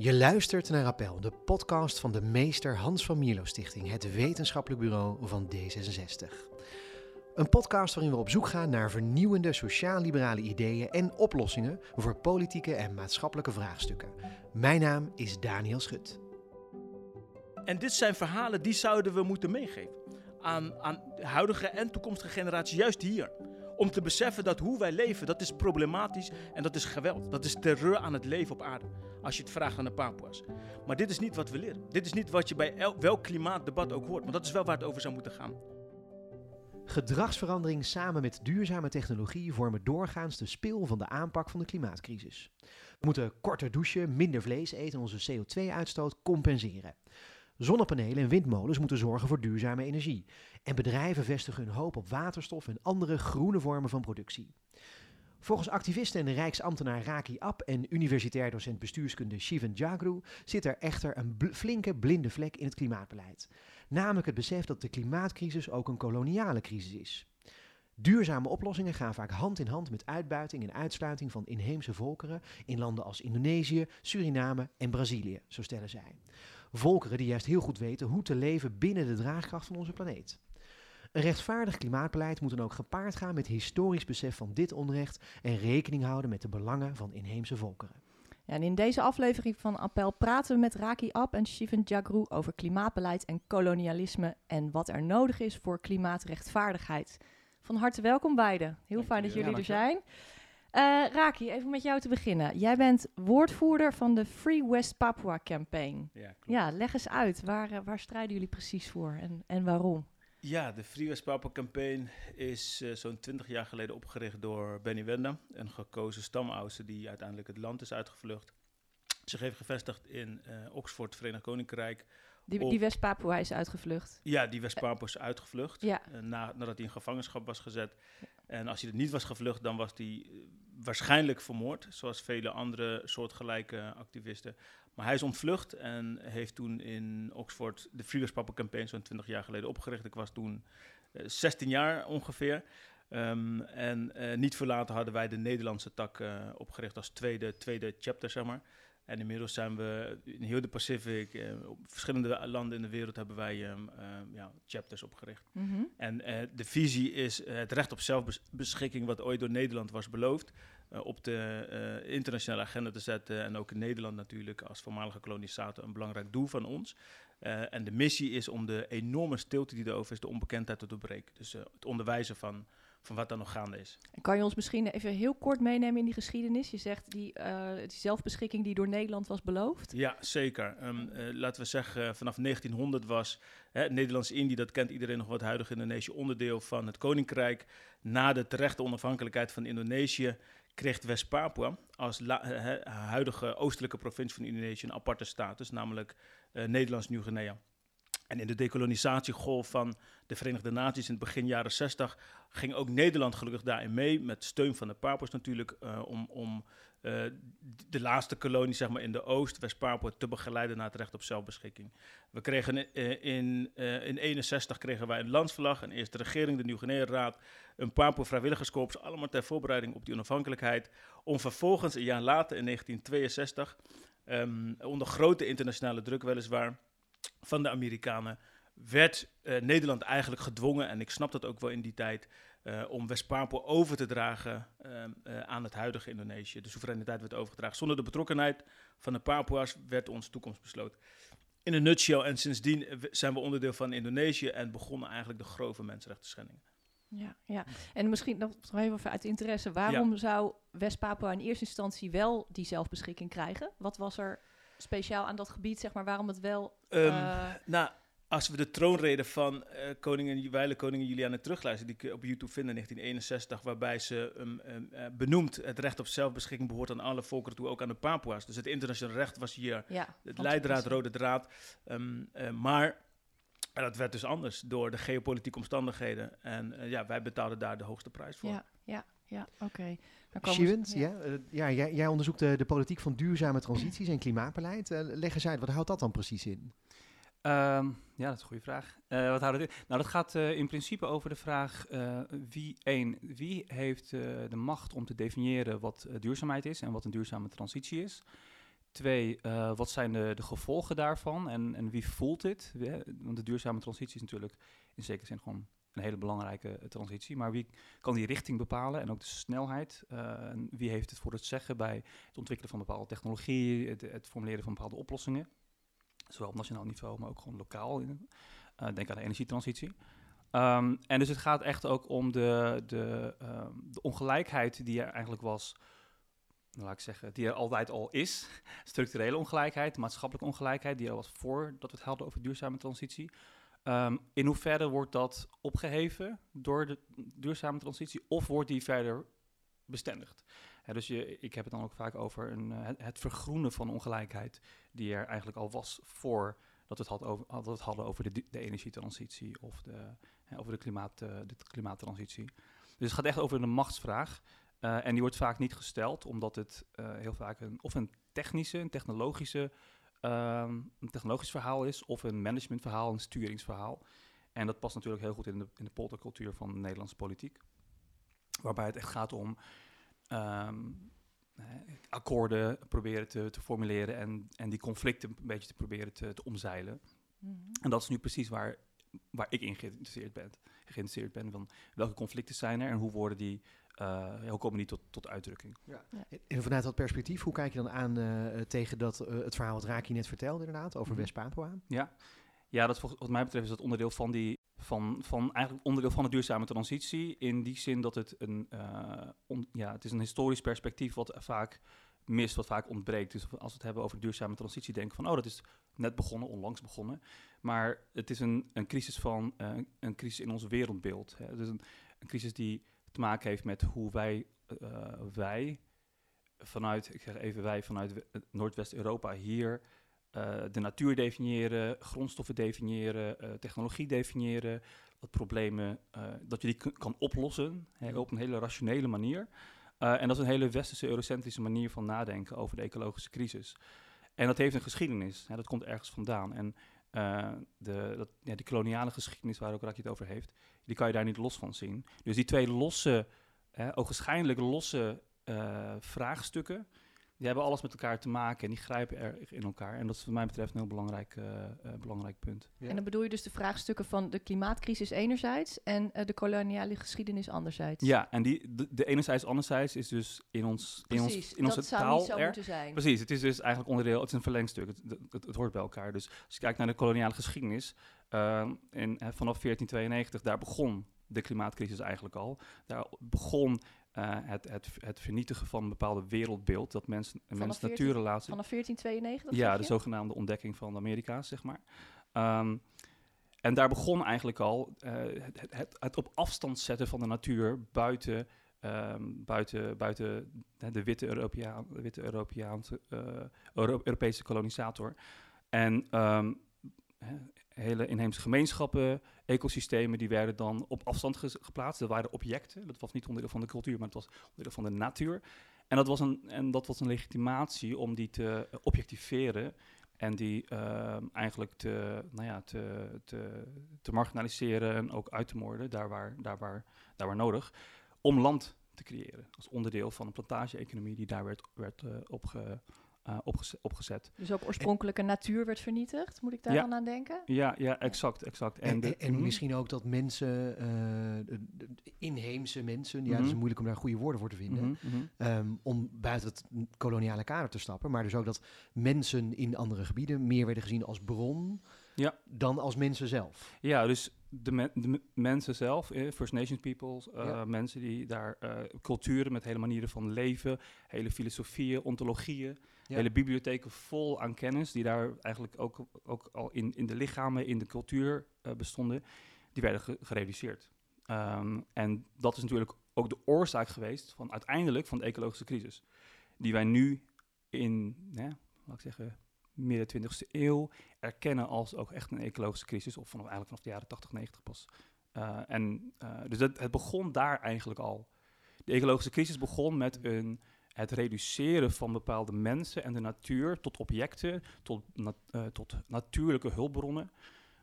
Je luistert naar Appel, de podcast van de meester Hans van Mierlo Stichting, het wetenschappelijk bureau van D66. Een podcast waarin we op zoek gaan naar vernieuwende sociaal-liberale ideeën en oplossingen voor politieke en maatschappelijke vraagstukken. Mijn naam is Daniel Schut. En dit zijn verhalen die zouden we moeten meegeven aan, aan huidige en toekomstige generaties, juist hier. Om te beseffen dat hoe wij leven, dat is problematisch en dat is geweld. Dat is terreur aan het leven op aarde. Als je het vraagt aan de Papua's. Maar dit is niet wat we leren. Dit is niet wat je bij welk klimaatdebat ook hoort. Maar dat is wel waar het over zou moeten gaan. Gedragsverandering samen met duurzame technologie vormen doorgaans de spil van de aanpak van de klimaatcrisis. We moeten korter douchen, minder vlees eten en onze CO2-uitstoot compenseren. Zonnepanelen en windmolens moeten zorgen voor duurzame energie. En bedrijven vestigen hun hoop op waterstof en andere groene vormen van productie. Volgens activisten en rijksambtenaar Raki Ab en universitair docent bestuurskunde Shivan Jagru zit er echter een flinke blinde vlek in het klimaatbeleid. Namelijk het besef dat de klimaatcrisis ook een koloniale crisis is. Duurzame oplossingen gaan vaak hand in hand met uitbuiting en uitsluiting van inheemse volkeren in landen als Indonesië, Suriname en Brazilië, zo stellen zij. Volkeren die juist heel goed weten hoe te leven binnen de draagkracht van onze planeet. Een rechtvaardig klimaatbeleid moet dan ook gepaard gaan met historisch besef van dit onrecht en rekening houden met de belangen van inheemse volkeren. Ja, en in deze aflevering van Appel praten we met Raki Ab en Shivan Jagru over klimaatbeleid en kolonialisme en wat er nodig is voor klimaatrechtvaardigheid. Van harte welkom beiden. Heel fijn dat jullie er zijn. Uh, Raki, even met jou te beginnen. Jij bent woordvoerder van de Free West Papua Campaign. Ja, klopt. ja leg eens uit. Waar, eh, waar strijden jullie precies voor en, en waarom? Ja, de Free West Papua Campaign is uh, zo'n twintig jaar geleden opgericht door Benny Wenda, een gekozen stamoudste die uiteindelijk het land is uitgevlucht. Zich heeft gevestigd in Oxford, Verenigd Koninkrijk. Die, die West-Papua is uitgevlucht? Ja, die West-Papua is uitgevlucht. Ja. Na, nadat hij in gevangenschap was gezet. En als hij er niet was gevlucht, dan was hij eh, waarschijnlijk vermoord, zoals vele andere soortgelijke activisten. Maar hij is ontvlucht en heeft toen in Oxford de Free Papa Campaign zo'n 20 jaar geleden opgericht. Ik was toen 16 eh, jaar ongeveer. Um, en uh, niet verlaten hadden wij de Nederlandse tak opgericht als tweede, tweede chapter, zeg maar. En inmiddels zijn we in heel de Pacific, eh, op verschillende landen in de wereld hebben wij um, ja, chapters opgericht. Mhm. En de visie is het recht op zelfbeschikking, wat ooit door Nederland was beloofd, uh, op de internationale agenda te zetten. En ook in Nederland natuurlijk als voormalige kolonisator een belangrijk doel van ons. en de missie is om de enorme stilte die er over is, de onbekendheid te doorbreken. Dus het onderwijzen van van wat er nog gaande is. En kan je ons misschien even heel kort meenemen in die geschiedenis? Je zegt die, die zelfbeschikking die door Nederland was beloofd. Ja, zeker. Um, uh, laten we zeggen, vanaf 1900 was Nederlands-Indië, dat kent iedereen nog wat, huidig Indonesië, onderdeel van het Koninkrijk. Na de terechte onafhankelijkheid van Indonesië kreeg West-Papua als huidige oostelijke provincie van Indonesië een aparte status, namelijk uh, Nederlands-Nieuw-Guinea. En in de decolonisatiegolf van de Verenigde Naties in het begin jaren 60 ging ook Nederland gelukkig daarin mee, met steun van de Papua's natuurlijk, uh, om, om uh, de laatste kolonie zeg maar, in de Oost, West-Papua, te begeleiden naar het recht op zelfbeschikking. We kregen uh, in 1961 kregen wij een landsvlag, een eerste regering, de Nieuw-Guinea-raad, een Papua vrijwilligerskorps, allemaal ter voorbereiding op die onafhankelijkheid, om vervolgens een jaar later in 1962, um, ehm, onder grote internationale druk weliswaar, van de Amerikanen werd uh, Nederland eigenlijk gedwongen, en ik snap dat ook wel in die tijd, uh, om West-Papua over te dragen uh, aan het huidige Indonesië. De soevereiniteit werd overgedragen. Zonder de betrokkenheid van de Papua's werd onze toekomst besloten. In een nutshell, en sindsdien zijn we onderdeel van Indonesië en begonnen eigenlijk de grove mensenrechten schendingen. Ja, ja, en misschien nog even uit interesse. Waarom zou West-Papua in eerste instantie wel die zelfbeschikking krijgen? Wat was er speciaal aan dat gebied, zeg maar, waarom het wel... Um, nou, als we de troonrede van uh, koningin, wijle koningin Juliana terugluisteren, die ik op YouTube vind in 1961, waarbij ze um, um, uh, benoemt het recht op zelfbeschikking behoort aan alle volkeren toe, ook aan de Papua's. Dus het internationale recht was hier ja, het leidraad, rode draad. Um, uh, maar dat werd dus anders door de geopolitieke omstandigheden. En ja, wij betaalden daar de hoogste prijs voor. Ja, ja, ja oké. Okay. ja, ja jij, jij, onderzoekt de, de, politiek van duurzame transities en klimaatbeleid. leg eens uit, wat houdt dat dan precies in? Um, ja, dat is een goede vraag. Uh, wat houdt het in? Nou, dat gaat uh, in principe over de vraag uh, wie, één, wie heeft de macht om te definiëren wat duurzaamheid is en wat een duurzame transitie is. twee, uh, wat zijn de, de, gevolgen daarvan en, en wie voelt dit? Want de duurzame transitie is natuurlijk in zekere zin gewoon een hele belangrijke transitie. Maar wie kan die richting bepalen en ook de snelheid? En wie heeft het voor het zeggen bij het ontwikkelen van bepaalde technologie, het, het formuleren van bepaalde oplossingen? Zowel op nationaal niveau, maar ook gewoon lokaal. Uh, denk aan de energietransitie. Um, en dus het gaat echt ook om de, de, um, de ongelijkheid die er eigenlijk was laat ik zeggen, die er altijd al is. Structurele ongelijkheid, maatschappelijke ongelijkheid, die er was voordat we het hadden over duurzame transitie. Um, in hoeverre wordt dat opgeheven door de duurzame transitie of wordt die verder bestendigd? dus je, ik heb het dan ook vaak over een, uh, het, vergroenen van ongelijkheid die er eigenlijk al was voor dat we het, had over, dat het hadden over de, de energietransitie of de, over de, klimaat, uh, de klimaattransitie. Dus het gaat echt over een machtsvraag. Uh, en die wordt vaak niet gesteld, omdat het heel vaak een, of een technische, een technologische, um, een technologisch verhaal is, of een managementverhaal, een sturingsverhaal. En dat past natuurlijk heel goed in de, in de poldercultuur van de Nederlandse politiek. Waarbij het echt gaat om um, akkoorden proberen te, te, formuleren en, en die conflicten een beetje te proberen te, te omzeilen. Mm -hmm. En dat is nu precies waar, waar ik in geïnteresseerd ben. Geïnteresseerd ben van welke conflicten zijn er en hoe worden die uh, hoe komen die tot, tot uitdrukking? Ja. En vanuit dat perspectief, hoe kijk je dan aan uh, tegen dat, uh, het verhaal wat Raki net vertelde, inderdaad, over mm. West-Papua? Ja, ja dat volgens, wat mij betreft is dat onderdeel van die. Van, van eigenlijk onderdeel van de duurzame transitie. In die zin dat het een. On, ja, het is een historisch perspectief wat vaak mist, wat vaak ontbreekt. Dus als we het hebben over duurzame transitie, denken van, oh, dat is net begonnen, onlangs begonnen. Maar het is een, een crisis van, een crisis in ons wereldbeeld. Hè. Het is een, een crisis die te maken heeft met hoe wij, uh, wij vanuit, ik zeg even wij, vanuit Noordwest-Europa hier uh, de natuur definiëren, grondstoffen definiëren, uh, technologie definiëren, wat problemen, dat je die kan oplossen hè, op een hele rationele manier. en dat is een hele westerse eurocentrische manier van nadenken over de ecologische crisis. En dat heeft een geschiedenis, hè, dat komt ergens vandaan. En de, dat, ja, die koloniale geschiedenis waar ook Rakje het over heeft, die kan je daar niet los van zien. Dus die twee losse, eh, ogenschijnlijk losse uh, vraagstukken, die hebben alles met elkaar te maken en die grijpen er in elkaar. En dat is wat mij betreft een heel belangrijk, uh, uh, belangrijk punt. Ja. En dan bedoel je dus de vraagstukken van de klimaatcrisis enerzijds en uh, de koloniale geschiedenis anderzijds? Ja, en die, de, de enerzijds anderzijds is dus in, ons, in, ons, in onze dat zou taal niet zo er. moeten zijn. Precies, het is dus eigenlijk onderdeel, het is een verlengstuk, het, het, het hoort bij elkaar. Dus als je kijkt naar de koloniale geschiedenis, uh, in, vanaf 1492, daar begon de klimaatcrisis eigenlijk al. Daar begon uh, het, het, het, vernietigen van een bepaalde wereldbeeld, dat mensen, mens-natuurrelatie... Vanaf 1492? Ja, de zogenaamde ontdekking van de Amerika's, zeg maar. Um, en daar begon eigenlijk al uh, het, het, het, op afstand zetten van de natuur buiten, um, buiten, buiten de witte, Europeaan, witte Europeaanse, uh, Euro Europese kolonisator. En um, hele inheemse gemeenschappen, ecosystemen, die werden dan op afstand geplaatst. Dat waren objecten, dat was niet onderdeel van de cultuur, maar het was onderdeel van de natuur. En dat was een, en dat was een legitimatie om die te objectiveren en die uh, eigenlijk te, nou ja, te, te, te, marginaliseren en ook uit te moorden, daar waar, daar, waar, daar waar nodig, om land te creëren. Als onderdeel van een plantage-economie die daar werd, werd uh, opge, uh, opgezet, opgezet. Dus ook oorspronkelijke natuur werd vernietigd, moet ik daar Ja. dan aan denken? Ja, ja, exact, exact. En, de- en, mhm. misschien ook dat mensen, eh, de, de inheemse mensen, ja, het is Mhm. moeilijk om daar goede woorden voor te vinden, Mhm, ehm, om buiten het koloniale kader te stappen, maar dus ook dat mensen in andere gebieden meer werden gezien als bron Ja. dan als mensen zelf. Ja, dus de, men- de me- mensen zelf, eh, First Nations peoples, eh, Ja. mensen die daar eh, culturen met hele manieren van leven, hele filosofieën, ontologieën, Hele bibliotheken vol aan kennis, die daar eigenlijk ook, ook al in, in de lichamen, in de cultuur eh, bestonden, die werden ge- gereduceerd. Ehm, en dat is natuurlijk ook de oorzaak geweest van uiteindelijk van de ecologische crisis, die wij nu in, hè, laat ik zeggen, midden 20e eeuw erkennen als ook echt een ecologische crisis, of vanaf, eigenlijk vanaf de jaren 80, 90 pas. Uh, en, uh, dus dat, het begon daar eigenlijk al. De ecologische crisis begon met een, het reduceren van bepaalde mensen en de natuur tot objecten, tot, uh, tot natuurlijke hulpbronnen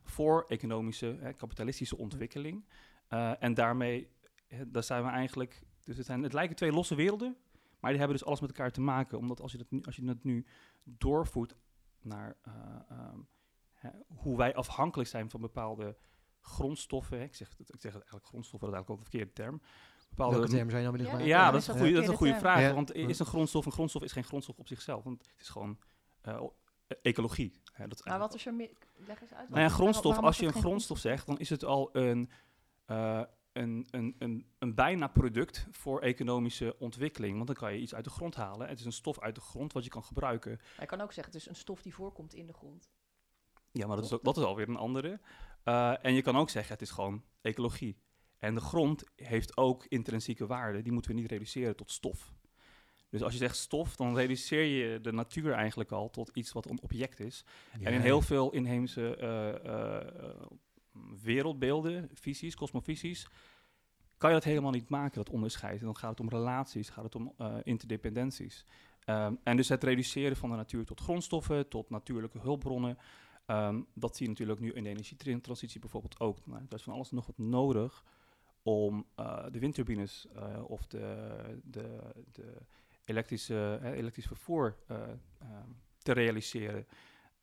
voor economische, kapitalistische ontwikkeling. Uh, en daarmee, daar zijn we eigenlijk, dus het, zijn, het lijken twee losse werelden, Maar die hebben dus alles met elkaar te maken. Omdat als je dat nu, als je dat nu doorvoert naar eh, ehm, hè, hoe wij afhankelijk zijn van bepaalde grondstoffen. hè, Ik zeg, ik zeg eigenlijk grondstoffen, dat is eigenlijk ook een verkeerde term. Bepaalde Welke term zou je nou willen Ja, gebruiken? ja, Ja, dat is een een dat is een goede verkeerde vraag. Want is een grondstof een grondstof is geen grondstof op zichzelf. Want het is gewoon eh, eh, ecologie. Hè, dat Maar wat is er meer? Leg eens uit. nou ja, grondstof, als je een grondstof zegt, dan is het al een, eh, een, een, een, een bijna product voor economische ontwikkeling. Want dan kan je iets uit de grond halen. Het is een stof uit de grond wat je kan gebruiken. Maar Je kan ook zeggen, het is een stof die voorkomt in de grond. Ja, maar dat is, ook- dat is alweer een andere. Eh, en je kan ook zeggen, het is gewoon ecologie. En de grond heeft ook intrinsieke waarden. Die moeten we niet reduceren tot stof. Dus als je zegt stof, dan reduceer je de natuur eigenlijk al tot iets wat een object is. Ja. En in heel veel inheemse eh, eh, wereldbeelden, visies, cosmovisies, kan je dat helemaal niet maken, dat onderscheid. En dan gaat het om relaties, gaat het om eh, interdependenties. Ehm, en dus het reduceren van de natuur tot grondstoffen, tot natuurlijke hulpbronnen, ehm, dat zie je natuurlijk nu in de energietransitie bijvoorbeeld ook. Nou, er is van alles nog wat nodig om eh, de windturbines eh, of de, de, de elektrische, eh, elektrisch vervoer eh, ehm, te realiseren.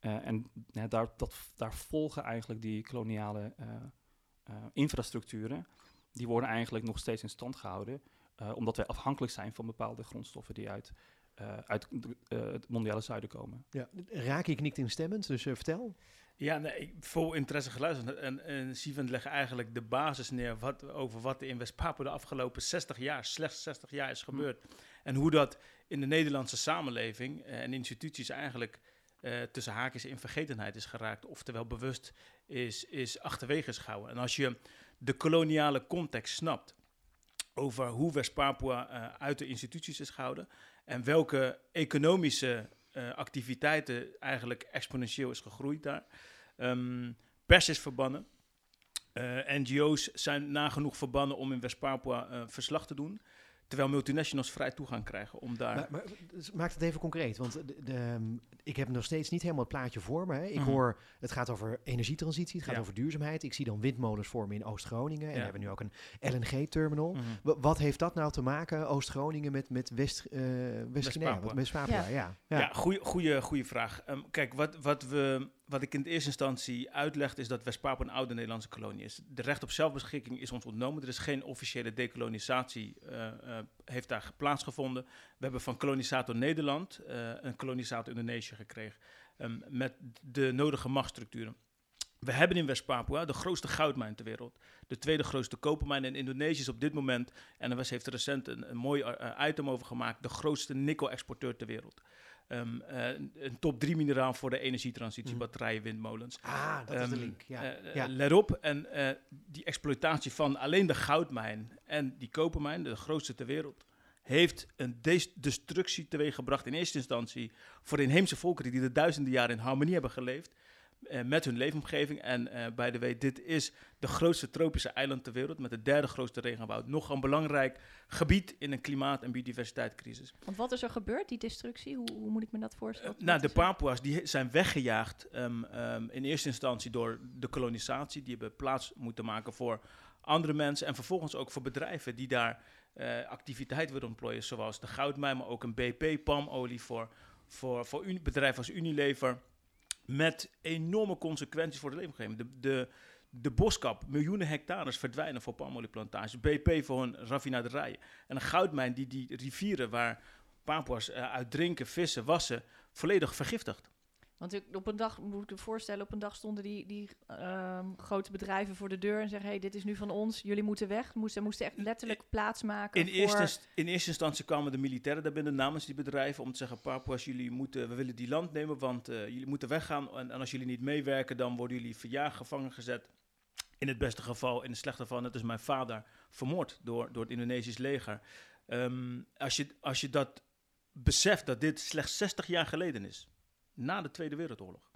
En daar, dat, daar volgen eigenlijk die koloniale infrastructuren. Die worden eigenlijk nog steeds in stand gehouden. eh, omdat wij afhankelijk zijn van bepaalde grondstoffen die uit, uit het mondiale zuiden komen. Ja. Raki knikt instemmend, dus vertel. Ja, nee, ik vol interesse geluisterd. En, en legt eigenlijk de basis neer wat, over wat er in West-Papua de afgelopen 60 jaar, slechts 60 jaar is gebeurd. En hoe dat in de Nederlandse samenleving eh, en instituties eigenlijk eh, tussen haakjes in vergetenheid is geraakt. Oftewel bewust is, is achterwege is gehouden. En als je de koloniale context snapt over hoe West-Papua eh, uit de instituties is gehouden en welke economische activiteiten eigenlijk exponentieel is gegroeid daar. Ehm, pers is verbannen. Eh, NGO's zijn nagenoeg verbannen om in West-Papua eh, verslag te doen. Terwijl multinationals vrij toegang krijgen om daar... Maar, maar, dus maak het even concreet, want de, de, ehm, ik heb nog steeds niet helemaal het plaatje voor me. Hè. Ik Mhm. hoor, het gaat over energietransitie, het gaat Ja. over duurzaamheid. Ik zie dan windmolens vormen in Oost-Groningen en we hebben nu ook een LNG-terminal. Mhm. Wa- Wat heeft dat nou te maken, Oost-Groningen, met, met West, eh West-Guinea? West-Papua. West-Papua, Ja. ja. Ja, Ja. goeie, goeie, goeie vraag. Ehm, kijk, wat, wat, we, wat ik in de eerste instantie uitleg is dat West-Papua een oude Nederlandse kolonie is. De recht op zelfbeschikking is ons ontnomen. Er is geen officiële dekolonisatie, eh, eh, heeft daar plaatsgevonden. We hebben van kolonisator Nederland eh, een kolonisator Indonesië gekregen ehm, met de nodige machtsstructuren. We hebben in West-Papua de grootste goudmijn ter wereld. De tweede grootste kopermijn. En Indonesië is op dit moment, en NOS heeft er recent een, een mooi item over gemaakt, de grootste nikkel-exporteur ter wereld. Ehm, eh, een top 3 mineraal voor de energietransitie, Mhm. batterijen, windmolens. Ah, dat is de Ehm, link. Ja. eh, ja. Let op, en eh, die exploitatie van alleen de goudmijn en die kopermijn, de grootste ter wereld, heeft een des- destructie teweeggebracht in eerste instantie voor de inheemse volkeren die er duizenden jaren in harmonie hebben geleefd eh, met hun leefomgeving. En eh bij de way, dit is de grootste tropische eiland ter wereld met de derde grootste regenwoud. Nog een belangrijk gebied in een klimaat- en biodiversiteitscrisis. Want wat is er gebeurd, die destructie? Hoe, hoe moet ik me dat voorstellen? Eh, nou, de Papua's die zijn weggejaagd ehm, ehm, in eerste instantie door de kolonisatie. Die hebben plaats moeten maken voor andere mensen en vervolgens ook voor bedrijven die daar activiteit willen ontplooien. Zoals de goudmijn, maar ook een BP, palmolie voor, voor, voor bedrijven als Unilever. Met enorme consequenties voor de leefomgeving. De, de, de boskap, miljoenen hectares verdwijnen voor palmolieplantages. BP voor hun raffinaderijen. En een goudmijn die die rivieren waar Papua's eh, uit drinken, vissen, wassen, volledig vergiftigd. Want ik, op een dag, moet ik me voorstellen, op een dag stonden die, die ehm, grote bedrijven voor de deur en zeggen, hey, dit is nu van ons, jullie moeten weg. Moesten, moesten echt letterlijk plaatsmaken In voor... eerste, in eerste instantie kwamen de militairen daar binnen namens die bedrijven om te zeggen: Papua's, jullie moeten, we willen die land nemen, want eh, jullie moeten weggaan. En, en als jullie niet meewerken, dan worden jullie verjaagd, gevangen gezet. In het beste geval, in het slechte geval, net als mijn vader, vermoord door, door het Indonesisch leger. Ehm, als, je, als je dat beseft dat dit slechts 60 jaar geleden is, na de Tweede Wereldoorlog.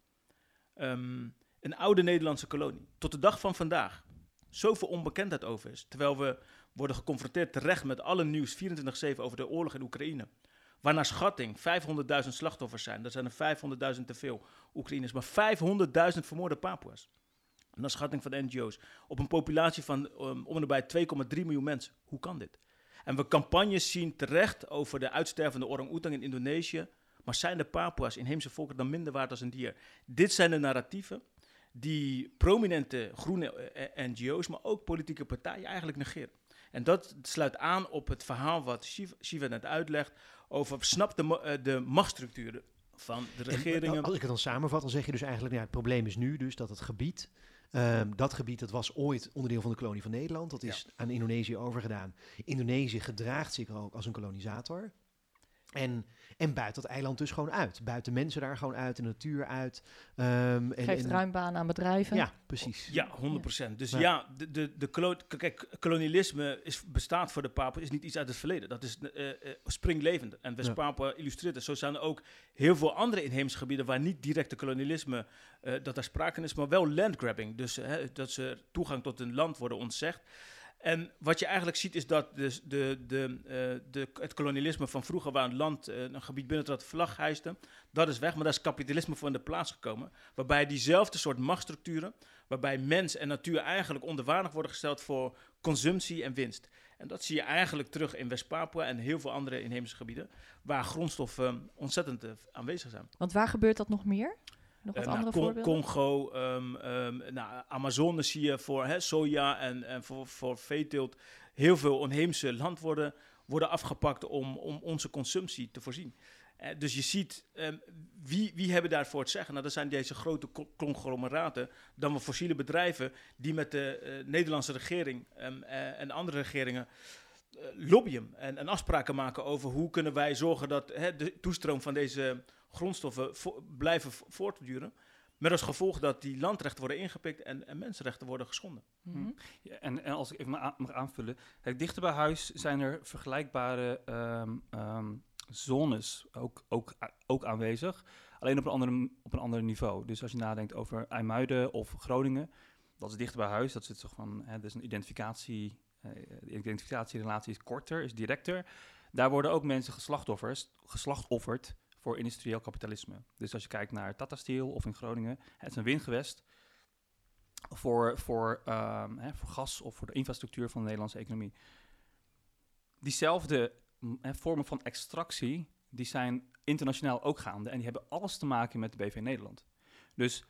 Ehm, een oude Nederlandse kolonie. Tot de dag van vandaag. Zoveel onbekendheid over is. Terwijl we worden geconfronteerd terecht met alle nieuws 24-7 over de oorlog in Oekraïne. Waar naar schatting 500.000 slachtoffers zijn. Dat zijn er 500.000 te veel Oekraïners. Maar 500.000 vermoorde Papua's. Naar schatting van NGO's. Op een populatie van um, om en bij 2,3 miljoen mensen. Hoe kan dit? En we campagnes zien terecht over de uitstervende orang-oetang in Indonesië. Maar zijn de Papua's, inheemse volken, dan minder waard als een dier? Dit zijn de narratieven die prominente groene eh, eh, NGO's, maar ook politieke partijen eigenlijk negeren. En dat sluit aan op het verhaal wat Shiva, Shiva net uitlegt over snap de, eh, de machtsstructuren van de En, regeringen. als ik het dan samenvat, dan zeg je dus eigenlijk, ja, het probleem is nu dus dat het gebied, ehm, dat gebied, dat was ooit onderdeel van de kolonie van Nederland. Dat is aan Indonesië overgedaan. Indonesië gedraagt zich ook als een kolonisator. En, en buit dat eiland dus gewoon uit. Buit de mensen daar gewoon uit, de natuur uit. ehm, en, Geeft en- ruim baan aan bedrijven. Ja, precies. Ja, 100%. Dus Ja. ja, de, de, de kijk, kolonialisme is, bestaat voor de Papen, is niet iets uit het verleden. Dat is eh, eh, springlevend. En West-Papua illustreert het. Zo zijn er ook heel veel andere inheemse gebieden waar niet directe kolonialisme, eh, dat daar sprake is, maar wel landgrabbing. Dus dat ze toegang tot een land worden ontzegd. En wat je eigenlijk ziet is dat dus de, de, eh, de, het kolonialisme van vroeger, waar een land eh, een gebied binnentrad, vlag hijste, dat is weg. Maar daar is kapitalisme voor in de plaats gekomen. Waarbij diezelfde soort machtsstructuren, waarbij mens en natuur eigenlijk onderwaardig worden gesteld voor consumptie en winst. En dat zie je eigenlijk terug in West-Papua en heel veel andere inheemse gebieden, waar grondstoffen eh, ontzettend aanwezig zijn. Want waar gebeurt dat nog meer? Nog wat Eh, nou, andere Con- voorbeelden? Congo, ehm, nou, Amazone zie je voor hè, soja en, en voor, voor veeteelt heel veel onheemse land worden, worden afgepakt om, om onze consumptie te voorzien. Eh, dus je ziet, ehm, wie, wie hebben daarvoor het zeggen? Nou, dat zijn deze grote co- conglomeraten, dan wel fossiele bedrijven die met de eh, Nederlandse regering en andere regeringen lobbyen en, en afspraken maken over hoe kunnen wij zorgen dat hè, de toestroom van deze grondstoffen blijven vo- voortduren. Met als gevolg dat die landrechten worden ingepikt en, en mensenrechten worden geschonden. Mhm. En, en als ik even mag aanvullen. Kijk, dichter bij huis zijn er vergelijkbare ehm, ehm, zones ook, ook, ook aanwezig. Alleen op een, andere, op een ander niveau. Dus als je nadenkt over IJmuiden of Groningen, dat is dichter bij huis. Dat is toch van, hè, dus een identificatie, eh, de identificatierelatie is korter, is directer. Daar worden ook mensen geslachtoffers, geslachtofferd voor industrieel kapitalisme. Dus als je kijkt naar Tata Steel of in Groningen, het is een windgewest voor, voor, ehm, hè, voor gas of voor de infrastructuur van de Nederlandse economie. Diezelfde hè, vormen van extractie, die zijn internationaal ook gaande. En die hebben alles te maken met de BV Nederland. Dus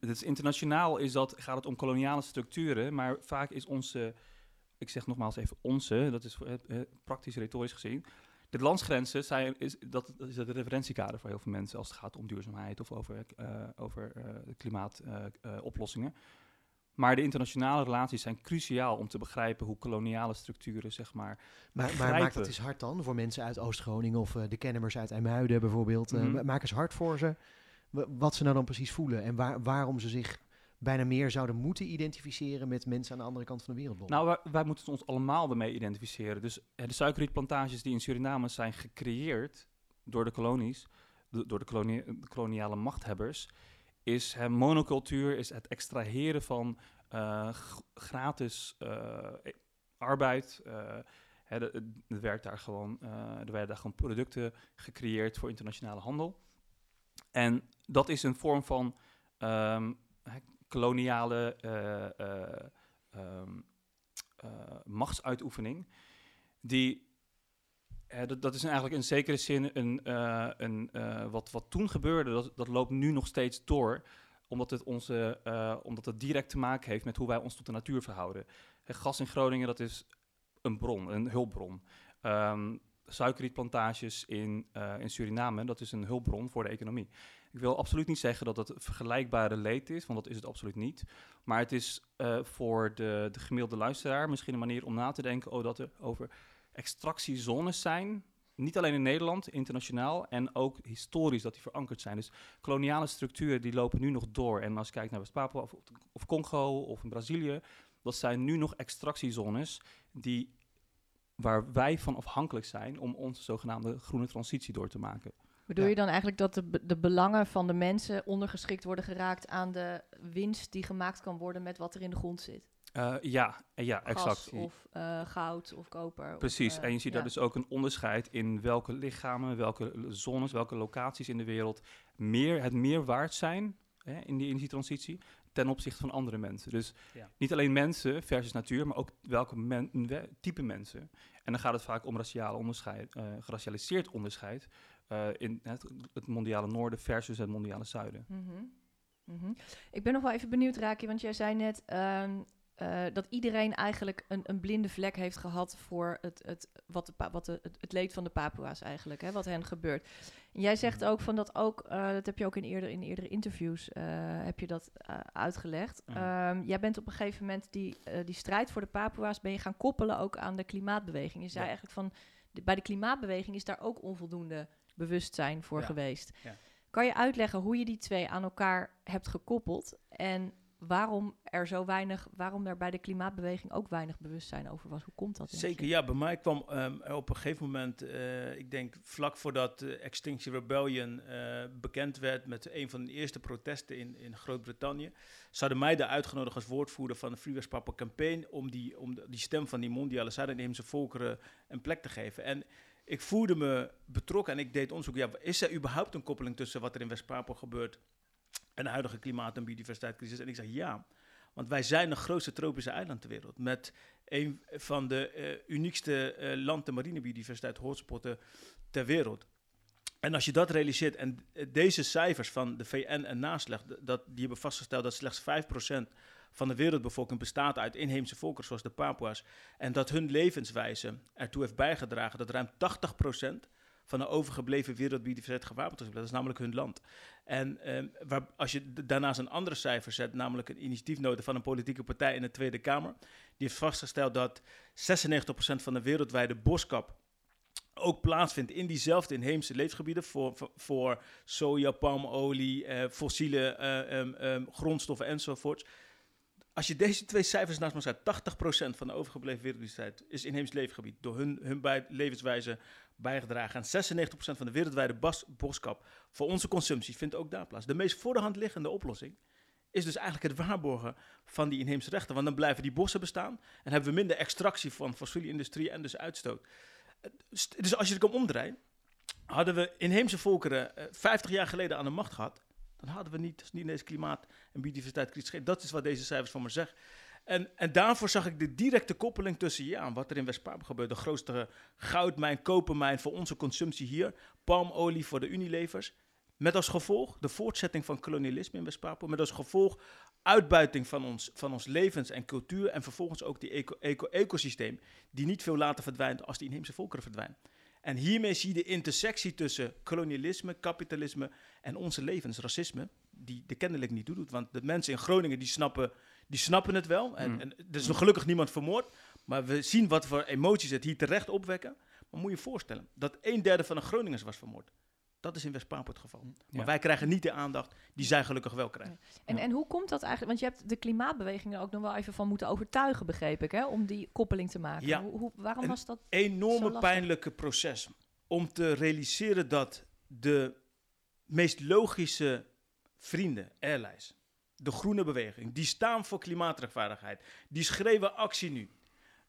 is internationaal is dat, gaat het om koloniale structuren, maar vaak is onze, ik zeg nogmaals even onze, dat is praktisch retorisch gezien, de landsgrenzen zijn, is, dat is het referentiekader voor heel veel mensen als het gaat om duurzaamheid of over, eh over klimaatoplossingen. maar de internationale relaties zijn cruciaal om te begrijpen hoe koloniale structuren, zeg maar, Maar, maar maak begrijpen. dat eens hard dan voor mensen uit Oost-Groningen of eh, de Kennemmers uit IJmuiden bijvoorbeeld. Eh, Mhm. maak eens hard voor ze wa- wat ze nou dan precies voelen en waar, waarom ze zich bijna meer zouden moeten identificeren met mensen aan de andere kant van de wereldbol. Nou, wij, moeten ons allemaal ermee identificeren. Dus de suikerrietplantages die in Suriname zijn gecreëerd door de kolonies, do- door de, koloniale machthebbers, is hè, monocultuur, is het extraheren van eh, gratis eh, arbeid. eh, hè, daar gewoon, er werden daar gewoon producten gecreëerd voor internationale handel. En dat is een vorm van ehm, koloniale eh, eh, ehm, eh, machtsuitoefening, die, dat, is eigenlijk in zekere zin een, een, wat, wat toen gebeurde, dat, dat loopt nu nog steeds door, omdat het, onze, omdat het direct te maken heeft met hoe wij ons tot de natuur verhouden. Gas in Groningen, dat is een bron, een hulpbron. Ehm, suikerrietplantages in, in Suriname, dat is een hulpbron voor de economie. Ik wil absoluut niet zeggen dat het vergelijkbare leed is, want dat is het absoluut niet. Maar het is eh, voor de, de gemiddelde luisteraar misschien een manier om na te denken oh, dat er over extractiezones zijn. Niet alleen in Nederland, internationaal en ook historisch dat die verankerd zijn. Dus koloniale structuren die lopen nu nog door. En als je kijkt naar West-Papua of, Congo of Brazilië, dat zijn nu nog extractiezones die, waar wij van afhankelijk zijn om onze zogenaamde groene transitie door te maken. Bedoel Ja. je dan eigenlijk dat de, de belangen van de mensen ondergeschikt worden geraakt aan de winst die gemaakt kan worden met wat er in de grond zit? Eh, ja, eh, ja, Gas exact. of eh, goud of koper. of, Precies, en je ziet daar ja. dus ook een onderscheid in welke lichamen, welke zones, welke locaties in de wereld meer, het meer waard zijn hè, in die energietransitie ten opzichte van andere mensen. Dus Ja. niet alleen mensen versus natuur, maar ook welke men, type mensen. En dan gaat het vaak om raciale onderscheid, eh, geracialiseerd onderscheid eh, in het, het mondiale noorden versus het mondiale zuiden. Mhm. Mhm. Ik ben nog wel even benieuwd, Raki, want jij zei net ehm, eh, dat iedereen eigenlijk een, een blinde vlek heeft gehad voor het, het, wat de, wat de, het, het leed van de Papua's eigenlijk, hè, wat hen gebeurt. En jij zegt ook van dat ook, eh, dat heb je ook in, eerder, in eerdere interviews heb je dat uitgelegd. Mhm. Ehm, jij bent op een gegeven moment die, die strijd voor de Papua's ben je gaan koppelen ook aan de klimaatbeweging. Je zei Ja. eigenlijk van de- bij de klimaatbeweging is daar ook onvoldoende bewustzijn voor Ja. geweest. Ja. Kan je uitleggen hoe je die twee aan elkaar hebt gekoppeld en waarom er zo weinig, waarom er bij de klimaatbeweging ook weinig bewustzijn over was? Hoe komt dat? Zeker, ja. Bij mij kwam er op een gegeven moment, eh, ik denk vlak voordat eh, Extinction Rebellion eh, bekend werd met een van de eerste protesten in, in Groot-Brittannië, ze hadden mij daar uitgenodigd als woordvoerder van de Free West Papa Campaign om die, om de- die stem van die mondiale Zuid-Inheemse volkeren een plek te geven. En ik voelde me betrokken en ik deed onderzoek. Ja, is er überhaupt een koppeling tussen wat er in West-Papua gebeurt en de huidige klimaat- en biodiversiteitscrisis? En ik zeg ja, want wij zijn de grootste tropische eiland ter wereld met een van de eh, uniekste eh, land- en marinebiodiversiteit hotspotten ter wereld. En als je dat realiseert, en eh, deze cijfers van de VN en NASLEG, d- dat, die hebben vastgesteld dat slechts 5% van de wereldbevolking bestaat uit inheemse volkeren zoals de Papua's, en dat hun levenswijze ertoe heeft bijgedragen dat ruim 80% van de overgebleven wereldbiodiversiteit gewapend is. Dat is namelijk hun land. En ehm, waar, als je daarnaast een andere cijfer zet, namelijk een initiatiefnota van een politieke partij in de Tweede Kamer, die heeft vastgesteld dat 96% van de wereldwijde boskap ook plaatsvindt in diezelfde inheemse leefgebieden voor, voor, voor soja, palmolie, eh, fossiele eh, ehm, ehm, grondstoffen enzovoorts. Als je deze twee cijfers naast elkaar zet, 80% van de overgebleven wereldbiodiversiteit is inheems leefgebied door hun, hun bij, levenswijze bijgedragen. En 96% van de wereldwijde bas, boskap voor onze consumptie vindt ook daar plaats. De meest voor de hand liggende oplossing is dus eigenlijk het waarborgen van die inheemse rechten. Want dan blijven die bossen bestaan en hebben we minder extractie van fossiele industrie en dus uitstoot. Eh, Dus als je het kan omdraaien, hadden we inheemse volkeren eh, 50 jaar geleden aan de macht gehad, dan hadden we niet, niet deze klimaat- en biodiversiteitscrisis. ge- Dat is wat deze cijfers van me zeggen. En, en daarvoor zag ik de directe koppeling tussen ja, wat er in West-Papua gebeurt. De grootste goudmijn, kopermijn voor onze consumptie hier. Palmolie voor de Unilevers. Met als gevolg de voortzetting van kolonialisme in West-Papua. Met als gevolg uitbuiting van ons, van ons levens en cultuur. En vervolgens ook die eco- eco- ecosysteem die niet veel later verdwijnt als die inheemse volkeren verdwijnen. En hiermee zie je de intersectie tussen kolonialisme, kapitalisme en onze levens, racisme, die de kennelijk niet doet. Want de mensen in Groningen die snappen, die snappen het wel. En, Mm. en er is nog gelukkig niemand vermoord. Maar we zien wat voor emoties het hier terecht opwekken. Maar moet je je voorstellen dat een derde van de Groningers was vermoord. Dat is in West-Papua het geval. Maar Ja. wij krijgen niet de aandacht die zij gelukkig wel krijgen. En, Ja. en hoe komt dat eigenlijk? Want je hebt de klimaatbeweging er ook nog wel even van moeten overtuigen, begreep ik, hè? om die koppeling te maken. Ja. Hoe, hoe- waarom was dat? Zo enorme pijnlijke proces om te realiseren dat de meest logische vrienden, airlines, de groene beweging, die staan voor klimaatrechtvaardigheid, die schreeuwen actie nu.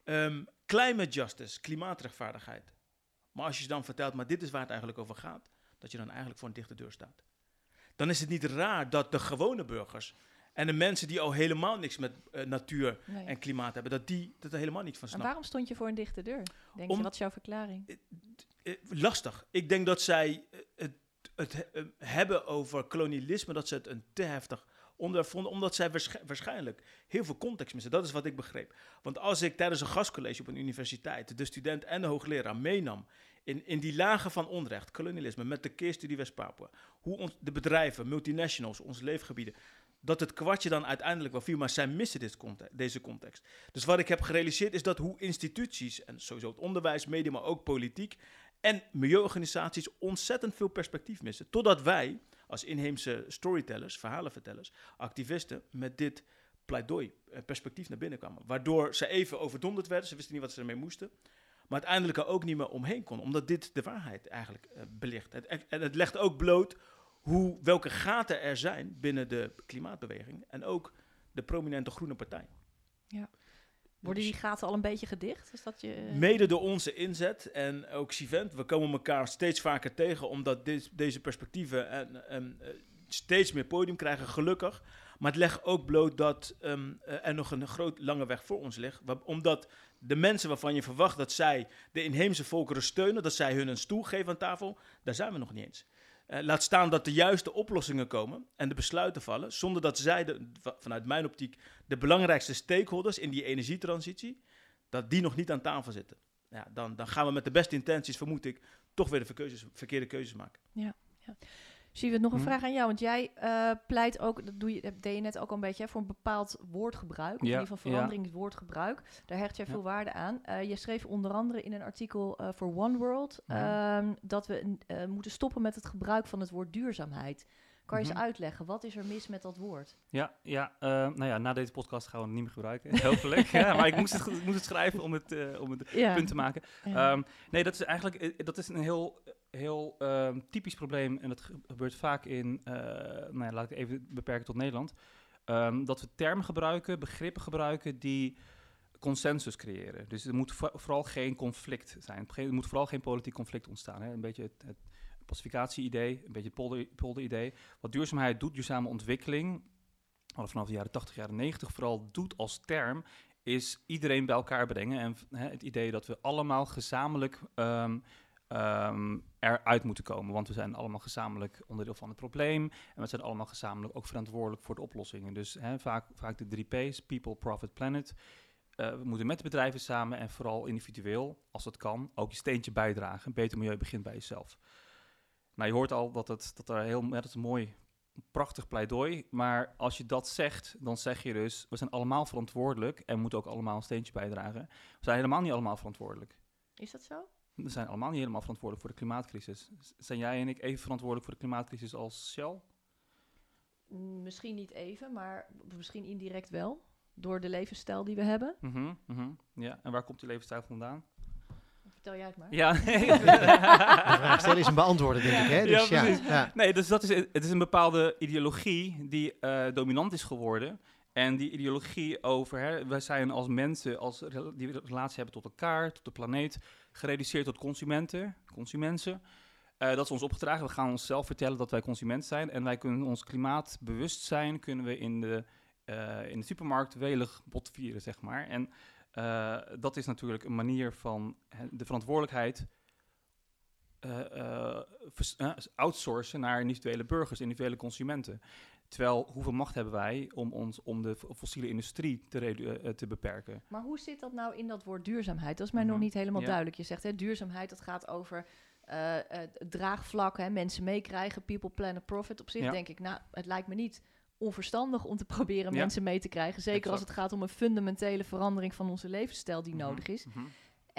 Ehm, climate justice, klimaatrechtvaardigheid. Maar als je ze dan vertelt, maar dit is waar het eigenlijk over gaat, dat je dan eigenlijk voor een dichte deur staat. Dan is het niet raar dat de gewone burgers en de mensen die al helemaal niks met eh, natuur Nee. en klimaat hebben, dat die dat er helemaal niet van En snappen. waarom stond je voor een dichte deur? Denk Om- je, wat is jouw verklaring? eh, lastig. Ik denk dat zij eh, het, het he- eh, hebben over kolonialisme, dat ze het een te heftig onderwerp vonden, omdat zij waarsch- waarschijnlijk heel veel context missen. Dat is wat ik begreep. Want als ik tijdens een gastcollege op een universiteit de student en de hoogleraar meenam in, in die lagen van onrecht, kolonialisme, met de keerstudie West-Papua, hoe ons, de bedrijven, multinationals, onze leefgebieden, dat het kwartje dan uiteindelijk wel viel, maar zij missen dit conte- deze context. Dus wat ik heb gerealiseerd is dat hoe instituties, en sowieso het onderwijs, media, maar ook politiek, en milieuorganisaties ontzettend veel perspectief missen. Totdat wij, als inheemse storytellers, verhalenvertellers, activisten, met dit pleidooi, eh, perspectief naar binnen kwamen. Waardoor ze even overdonderd werden, ze wisten niet wat ze ermee moesten. Maar uiteindelijk er ook niet meer omheen kon, omdat dit de waarheid eigenlijk eh, belicht. Het, en het legt ook bloot hoe, welke gaten er zijn binnen de klimaatbeweging en ook de prominente groene partij. Worden die gaten al een beetje gedicht? Is dat je... Mede door onze inzet en ook Sivent, we komen elkaar steeds vaker tegen omdat dit- deze perspectieven en, en, eh, steeds meer podium krijgen, gelukkig. Maar het legt ook bloot dat ehm, eh, er nog een groot lange weg voor ons ligt. Omdat de mensen waarvan je verwacht dat zij de inheemse volkeren steunen, dat zij hun een stoel geven aan tafel, daar zijn we nog niet eens. Eh, laat staan dat de juiste oplossingen komen en de besluiten vallen, zonder dat zij, de, va- vanuit mijn optiek, de belangrijkste stakeholders in die energietransitie, dat die nog niet aan tafel zitten. Ja, dan, dan gaan we met de beste intenties, vermoed ik, toch weer de verkeerde keuzes maken. Siewert, nog een Hm. vraag aan jou. Want jij eh, pleit ook, dat doe je, dat deed je net ook al een beetje, hè, voor een bepaald woordgebruik. Of in ieder geval ja. veranderingswoordgebruik. Daar hecht jij Ja. veel waarde aan. Eh, je schreef onder andere in een artikel eh, voor One World ehm, dat we moeten stoppen met het gebruik van het woord duurzaamheid. Kan je Mhm. eens uitleggen, wat is er mis met dat woord? Ja, ja eh, nou ja, na deze podcast gaan we het niet meer gebruiken. Hopelijk. ja, maar ik moest het, ik moest het schrijven om het, om het Ja. punt te maken. Ehm, nee, dat is eigenlijk dat is een heel, heel ehm, typisch probleem. En dat ge- gebeurt vaak in, eh, nou ja, laat ik even beperken tot Nederland. Ehm, dat we termen gebruiken, begrippen gebruiken die consensus creëren. Dus er moet vo- vooral geen conflict zijn. Er moet vooral geen politiek conflict ontstaan. Hè? Een beetje het, het pacificatie-idee, een beetje het polder- polder-idee. Wat duurzaamheid doet, duurzame ontwikkeling, al vanaf de jaren 80, jaren 90 vooral doet als term, is iedereen bij elkaar brengen. En hè, het idee dat we allemaal gezamenlijk ehm, ehm, eruit moeten komen. Want we zijn allemaal gezamenlijk onderdeel van het probleem. En we zijn allemaal gezamenlijk ook verantwoordelijk voor de oplossingen. Dus hè, vaak, de drie P's, people, profit, planet. Eh, we moeten met de bedrijven samen en vooral individueel, als dat kan, ook je steentje bijdragen. Een beter milieu begint bij jezelf. Nou, je hoort al dat, het, dat er heel, dat is een mooi, prachtig pleidooi. Maar als je dat zegt, dan zeg je dus, we zijn allemaal verantwoordelijk en moeten ook allemaal een steentje bijdragen. We zijn helemaal niet allemaal verantwoordelijk. Is dat zo? We zijn allemaal niet helemaal verantwoordelijk voor de klimaatcrisis. Zijn jij en ik even verantwoordelijk voor de klimaatcrisis als Shell? Mm, Misschien niet even, maar misschien indirect wel. Door de levensstijl die we hebben. Mhm, mhm, Ja, en waar komt die levensstijl vandaan? Vertel jij het maar. Ja, De vraag stellen is een beantwoorden, denk ik. Hè? Dus, Ja, ja, precies. ja. Nee, dus dat is, het is een bepaalde ideologie die eh, dominant is geworden. En die ideologie over, hè, wij zijn als mensen, als die een relatie hebben tot elkaar, tot de planeet, gereduceerd tot consumenten, consumenten. Eh, dat is ons opgedragen. We gaan onszelf vertellen dat wij consument zijn. En wij kunnen ons klimaatbewustzijn kunnen we in de, eh, in de supermarkt welig botvieren, zeg maar. En eh, dat is natuurlijk een manier van de verantwoordelijkheid outsourcen naar individuele burgers, individuele consumenten. Terwijl, hoeveel macht hebben wij om, ons, om de fo- fossiele industrie te, redu- eh, te beperken? Maar hoe zit dat nou in dat woord duurzaamheid? Dat is mij nog Mhm. niet helemaal Ja. duidelijk. Je zegt hè, duurzaamheid, dat gaat over eh, eh, het draagvlak, hè, mensen meekrijgen, people, planet, profit. Op zich Ja. denk ik, nou, het lijkt me niet onverstandig om te proberen Ja. mensen mee te krijgen. Zeker als het gaat om een fundamentele verandering van onze levensstijl die Mhm, nodig is. mhm.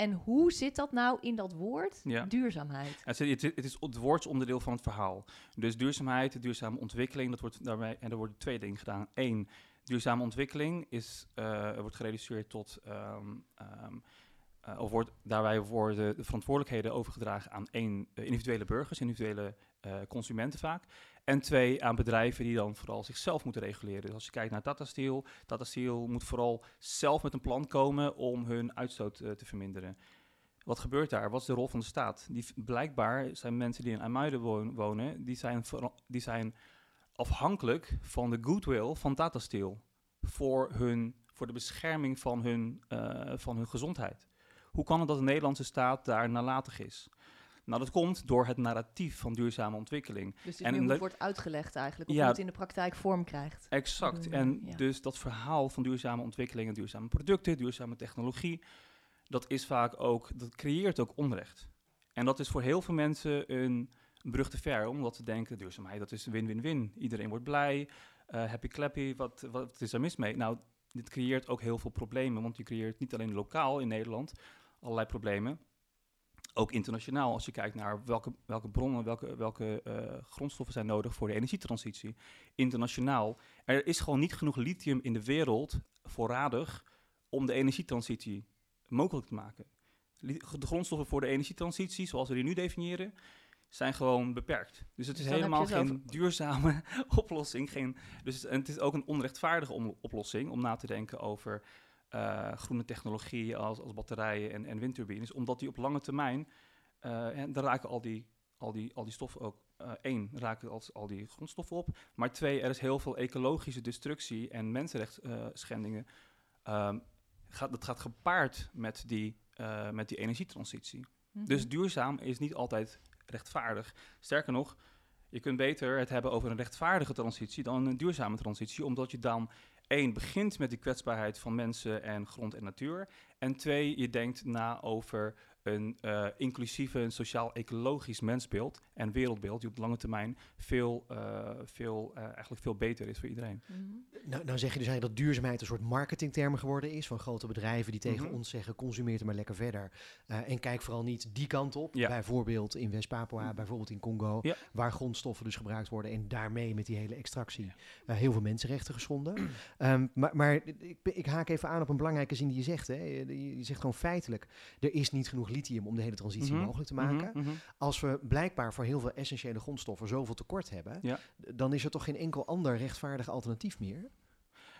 En hoe zit dat nou in dat woord Ja. duurzaamheid? Het, is- het, is- het woordsonderdeel van het verhaal. Dus duurzaamheid, duurzame ontwikkeling, dat wordt daarbij, en er worden twee dingen gedaan. Eén, duurzame ontwikkeling is, eh, wordt gereduceerd tot, ehm, ehm, eh, of wordt, daarbij worden de verantwoordelijkheden overgedragen aan één, eh, individuele burgers, individuele eh, consumenten vaak. En twee, aan bedrijven die dan vooral zichzelf moeten reguleren. Dus als je kijkt naar Tata Steel, Tata Steel moet vooral zelf met een plan komen om hun uitstoot eh, te verminderen. Wat gebeurt daar? Wat is de rol van de staat? Die, blijkbaar zijn mensen die in IJmuiden woon- wonen, die zijn, die zijn afhankelijk van de goodwill van Tata Steel voor, hun, voor de bescherming van hun, eh, van hun gezondheid. Hoe kan het dat de Nederlandse staat daar nalatig is? Nou, dat komt door het narratief van duurzame ontwikkeling. Dus het En wordt uitgelegd eigenlijk, of Ja. hoe het in de praktijk vorm krijgt. Exact. Mm, En ja. dus dat verhaal van duurzame ontwikkeling en duurzame producten, duurzame technologie, dat is vaak ook, dat creëert ook onrecht. En dat is voor heel veel mensen een brug te ver, omdat ze denken, duurzaamheid, dat is win-win-win. Iedereen wordt blij, eh, happy clappy, wat, wat is er mis mee? Nou, dit creëert ook heel veel problemen, want je creëert niet alleen lokaal in Nederland allerlei problemen, ook internationaal, als je kijkt naar welke, welke bronnen, welke, welke eh, grondstoffen zijn nodig voor de energietransitie. Internationaal. Er is gewoon niet genoeg lithium in de wereld voorradig om de energietransitie mogelijk te maken. De grondstoffen voor de energietransitie, zoals we die nu definiëren, zijn gewoon beperkt. Dus het is Dus helemaal geen duurzame oplossing. Geen, dus, en het is ook een onrechtvaardige oplossing om na te denken over eh, groene technologie als, als batterijen en, en windturbines, omdat die op lange termijn, eh, en daar raken al die, al, die, al die stoffen ook eh, één, raken al, al die grondstoffen op. Maar twee, er is heel veel ecologische destructie en mensenrechtsschendingen. Ehm, gaat, dat gaat gepaard met die, met die energietransitie. Mhm. Dus duurzaam is niet altijd rechtvaardig. Sterker nog, je kunt beter het hebben over een rechtvaardige transitie dan een duurzame transitie, omdat je dan één begint met die kwetsbaarheid van mensen en grond en natuur, en twee, je denkt na over een uh, inclusieve, een sociaal-ecologisch mensbeeld en wereldbeeld die op lange termijn veel, uh, veel, uh, eigenlijk veel beter is voor iedereen. Mhm. Nou, nou zeg je dus eigenlijk dat duurzaamheid een soort marketingterm geworden is van grote bedrijven die tegen Mhm. ons zeggen consumeer het maar lekker verder en kijk vooral niet die kant op. Ja. Bijvoorbeeld in West-Papua, bijvoorbeeld in Congo, Ja. waar grondstoffen dus gebruikt worden en daarmee met die hele extractie eh, heel veel mensenrechten geschonden. Ehm, maar maar ik, ik haak even aan op een belangrijke zin die je zegt. Hè. Je, je zegt gewoon feitelijk, er is niet genoeg lithium om de hele transitie Mhm. mogelijk te maken. Mhm, mhm. Als we blijkbaar voor heel veel essentiële grondstoffen zoveel tekort hebben, Ja. dan is er toch geen enkel ander rechtvaardig alternatief meer?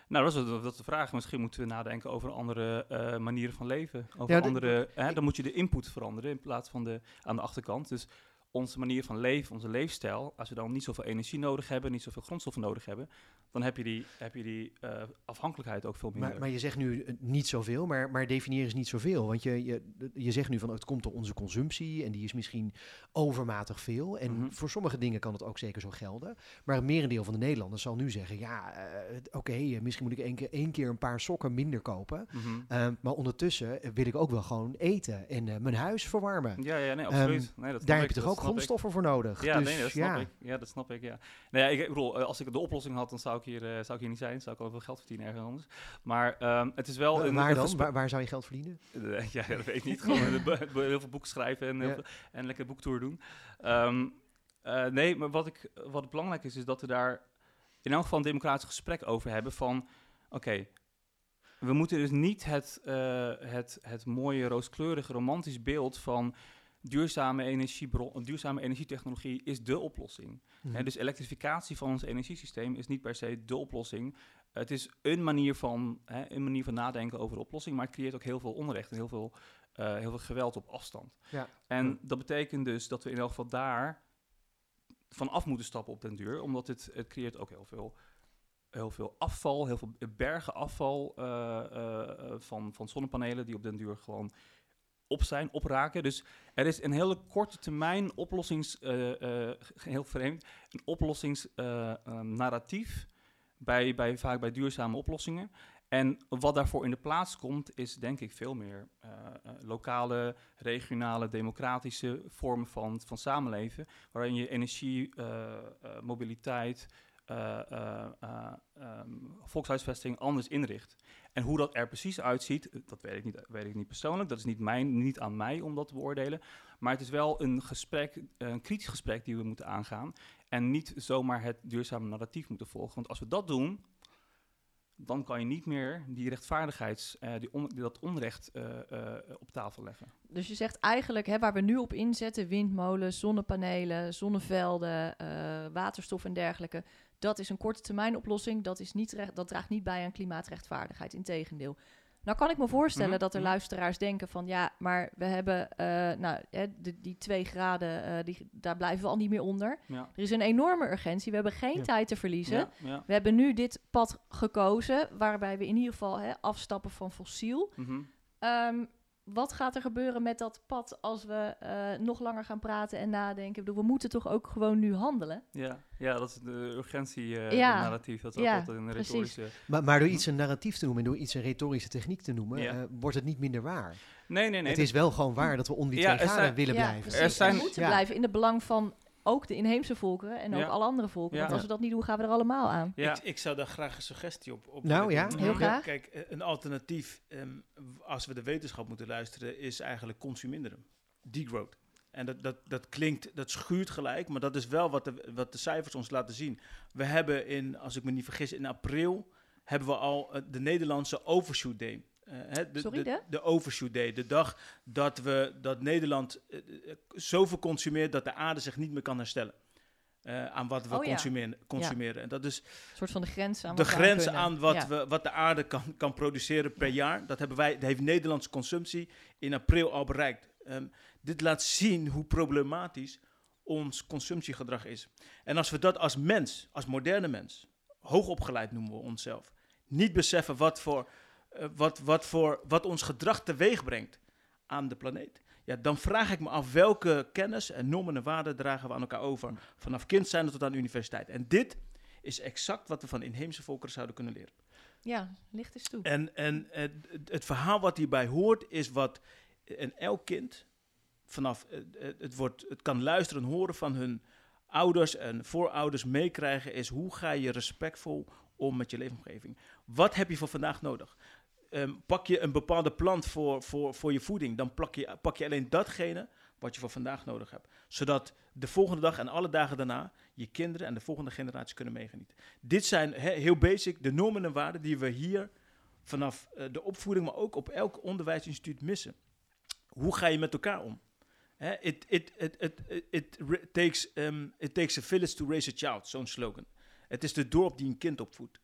Nou, dat is, dat is de vraag. Misschien moeten we nadenken over andere eh, manieren van leven. Over Ja, de- andere, hè, dan moet je de input veranderen in plaats van de aan de achterkant. Dus onze manier van leven, onze leefstijl, als we dan niet zoveel energie nodig hebben, niet zoveel grondstoffen nodig hebben, dan heb je die, heb je die eh, afhankelijkheid ook veel minder. Maar, maar je zegt nu eh, niet zoveel, maar, maar definieer eens niet zoveel. Want je, je, je zegt nu van het komt door onze consumptie en die is misschien overmatig veel. En Mhm. voor sommige dingen kan het ook zeker zo gelden. Maar een merendeel van de Nederlanders zal nu zeggen, ja, eh, oké, misschien moet ik één keer, één keer een paar sokken minder kopen. Mhm. Ehm, maar ondertussen wil ik ook wel gewoon eten en mijn huis verwarmen. Ja, ja, nee, absoluut. nee, dat Daar heb ik, je toch ook ik. grondstoffen voor nodig? Ja, dus, nee, dat snap ja. ik. Ja, dat snap ik, ja. Nou ja, ik, ik bedoel, eh, als ik de oplossing had, dan zou ik hier, eh, zou ik hier niet zijn. Zou ik al veel geld verdienen ergens anders. Maar ehm, het is wel een... waar dan? Waar, waar zou je geld verdienen? Eh, ja, dat weet ik niet. Gewoon heel veel boeken schrijven en, heel Ja. veel- en lekker boektour doen. Ehm, eh, nee, maar wat, ik, wat belangrijk is, is dat we daar in elk geval een democratisch gesprek over hebben van... Oké, we moeten dus niet het, het, het mooie, rooskleurige, romantisch beeld van... Duurzame, energiebron, duurzame energietechnologie is de oplossing. Hè, dus elektrificatie van ons energiesysteem is niet per se de oplossing. Het is een manier van, een manier van nadenken over de oplossing, maar het creëert ook heel veel onrecht en heel veel, eh, heel veel geweld op afstand. Ja. En dat betekent dus dat we in elk geval daar van af moeten stappen op den duur, omdat het, het creëert ook heel veel, heel veel afval, heel veel bergen afval eh, eh, van, van zonnepanelen die op den duur gewoon op zijn, opraken. Dus er is een hele korte termijn oplossings, eh, eh, heel vreemd, een oplossingsnarratief bij, bij, vaak bij duurzame oplossingen. En wat daarvoor in de plaats komt, is denk ik veel meer eh, eh, lokale, regionale, democratische vormen van, van samenleven, waarin je energie, eh, eh, mobiliteit, eh, eh, eh, ehm, volkshuisvesting anders inricht. En hoe dat er precies uitziet, dat weet ik niet, weet ik niet persoonlijk. Dat is niet, mijn, niet aan mij om dat te beoordelen. Maar het is wel een gesprek, een kritisch gesprek die we moeten aangaan. En niet zomaar het duurzame narratief moeten volgen. Want als we dat doen, dan kan je niet meer die rechtvaardigheids, eh, die dat onrecht eh, eh, op tafel leggen. Dus je zegt eigenlijk, hè, waar we nu op inzetten, windmolens, zonnepanelen, zonnevelden, waterstof en dergelijke, dat is een korte termijn oplossing. Dat, is niet recht, dat draagt niet bij aan klimaatrechtvaardigheid. Integendeel. Nou kan ik me voorstellen Mhm, dat er mhm. luisteraars denken van ja, maar we hebben, eh, nou, hè, de, die twee graden, eh, die, daar blijven we al niet meer onder. Ja. Er is een enorme urgentie. We hebben geen Ja. tijd te verliezen. Ja. We hebben nu dit pad gekozen, waarbij we in ieder geval hè, afstappen van fossiel. Mhm. Ehm, wat gaat er gebeuren met dat pad als we eh, nog langer gaan praten en nadenken? Ik bedoel, we moeten toch ook gewoon nu handelen? Ja, ja, dat is de urgentie eh Ja, narratief. Dat is ja, altijd een retorische... Maar, maar door iets een narratief te noemen en door iets een retorische techniek te noemen, Ja. eh, wordt het niet minder waar. Nee, nee, nee. het is wel gewoon waar dat we Ja, er zijn- willen ja, blijven. precies. Er zijn- we moeten Ja. blijven in het belang van ook de inheemse volkeren en ook Ja. alle andere volkeren. Ja. Want als we dat niet doen, gaan we er allemaal aan. Ja. Ik, ik zou daar graag een suggestie op, op Nou, ja. Heel graag. Kijk, eh, een alternatief, ehm, als we de wetenschap moeten luisteren, is eigenlijk consuminderen. Degrowth. En dat, dat, dat klinkt, dat schuurt gelijk, maar dat is wel wat de, wat de cijfers ons laten zien. We hebben in, als ik me niet vergis, in april hebben we al eh, de Nederlandse Overshoot Day. Eh, hè, de, Sorry, de? de Overshoot Day. De dag dat, we, dat Nederland eh, eh, zoveel consumeert dat de aarde zich niet meer kan herstellen. aan wat we Oh ja. consumeren, consumeren. En dat is Een soort van de grens aan de wat we aan grens kunnen. aan wat, Ja. we, wat de aarde kan, kan produceren per jaar. Dat hebben wij, dat heeft Nederlandse consumptie in april al bereikt. Ehm, dit laat zien hoe problematisch ons consumptiegedrag is. En als we dat als mens, als moderne mens, hoogopgeleid noemen we onszelf, niet beseffen wat, voor, eh, wat, wat, voor, wat ons gedrag teweeg brengt aan de planeet, ja, dan vraag ik me af welke kennis en normen en waarden dragen we aan elkaar over. Vanaf kind zijn tot aan de universiteit. En dit is exact wat we van inheemse volkeren zouden kunnen leren. Ja, licht is toe. En, en het, het verhaal wat hierbij hoort is wat en elk kind vanaf het, het, wordt, het kan luisteren en horen van hun ouders en voorouders meekrijgen is hoe ga je respectvol om met je leefomgeving. Wat heb je voor vandaag nodig? Ehm, pak je een bepaalde plant voor, voor, voor je voeding, dan pak je, pak je alleen datgene wat je voor vandaag nodig hebt. Zodat de volgende dag en alle dagen daarna je kinderen en de volgende generatie kunnen meegenieten. Dit zijn heel basic de normen en waarden die we hier vanaf eh, de opvoeding, maar ook op elk onderwijsinstituut missen. Hoe ga je met elkaar om? it, it, it, it, it, takes, um, it takes a village to raise a child, zo'n slogan. Het is de dorp die een kind opvoedt.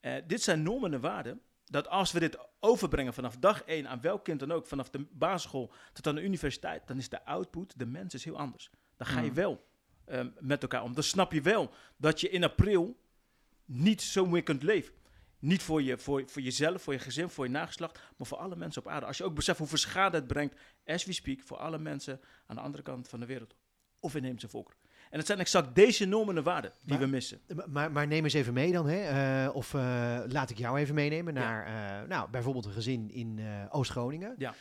Uh, dit zijn normen en waarden dat als we dit overbrengen vanaf dag één aan welk kind dan ook, vanaf de basisschool tot aan de universiteit, dan is de output, de mens is heel anders. Dan ga je mm. wel um, met elkaar om. Dan snap je wel dat je in april niet zo meer kunt leven. Niet voor, je, voor, voor jezelf, voor je gezin, voor je nageslacht, maar voor alle mensen op aarde. Als je ook beseft hoeveel schade het brengt, as we speak, voor alle mensen aan de andere kant van de wereld. Of inheemse volkeren. En het zijn exact deze normen en waarden die we missen. Maar, maar, neem eens even mee dan, hè? Uh, of uh, laat ik jou even meenemen naar uh, nou, bijvoorbeeld een gezin in Oost-Groningen. Ja.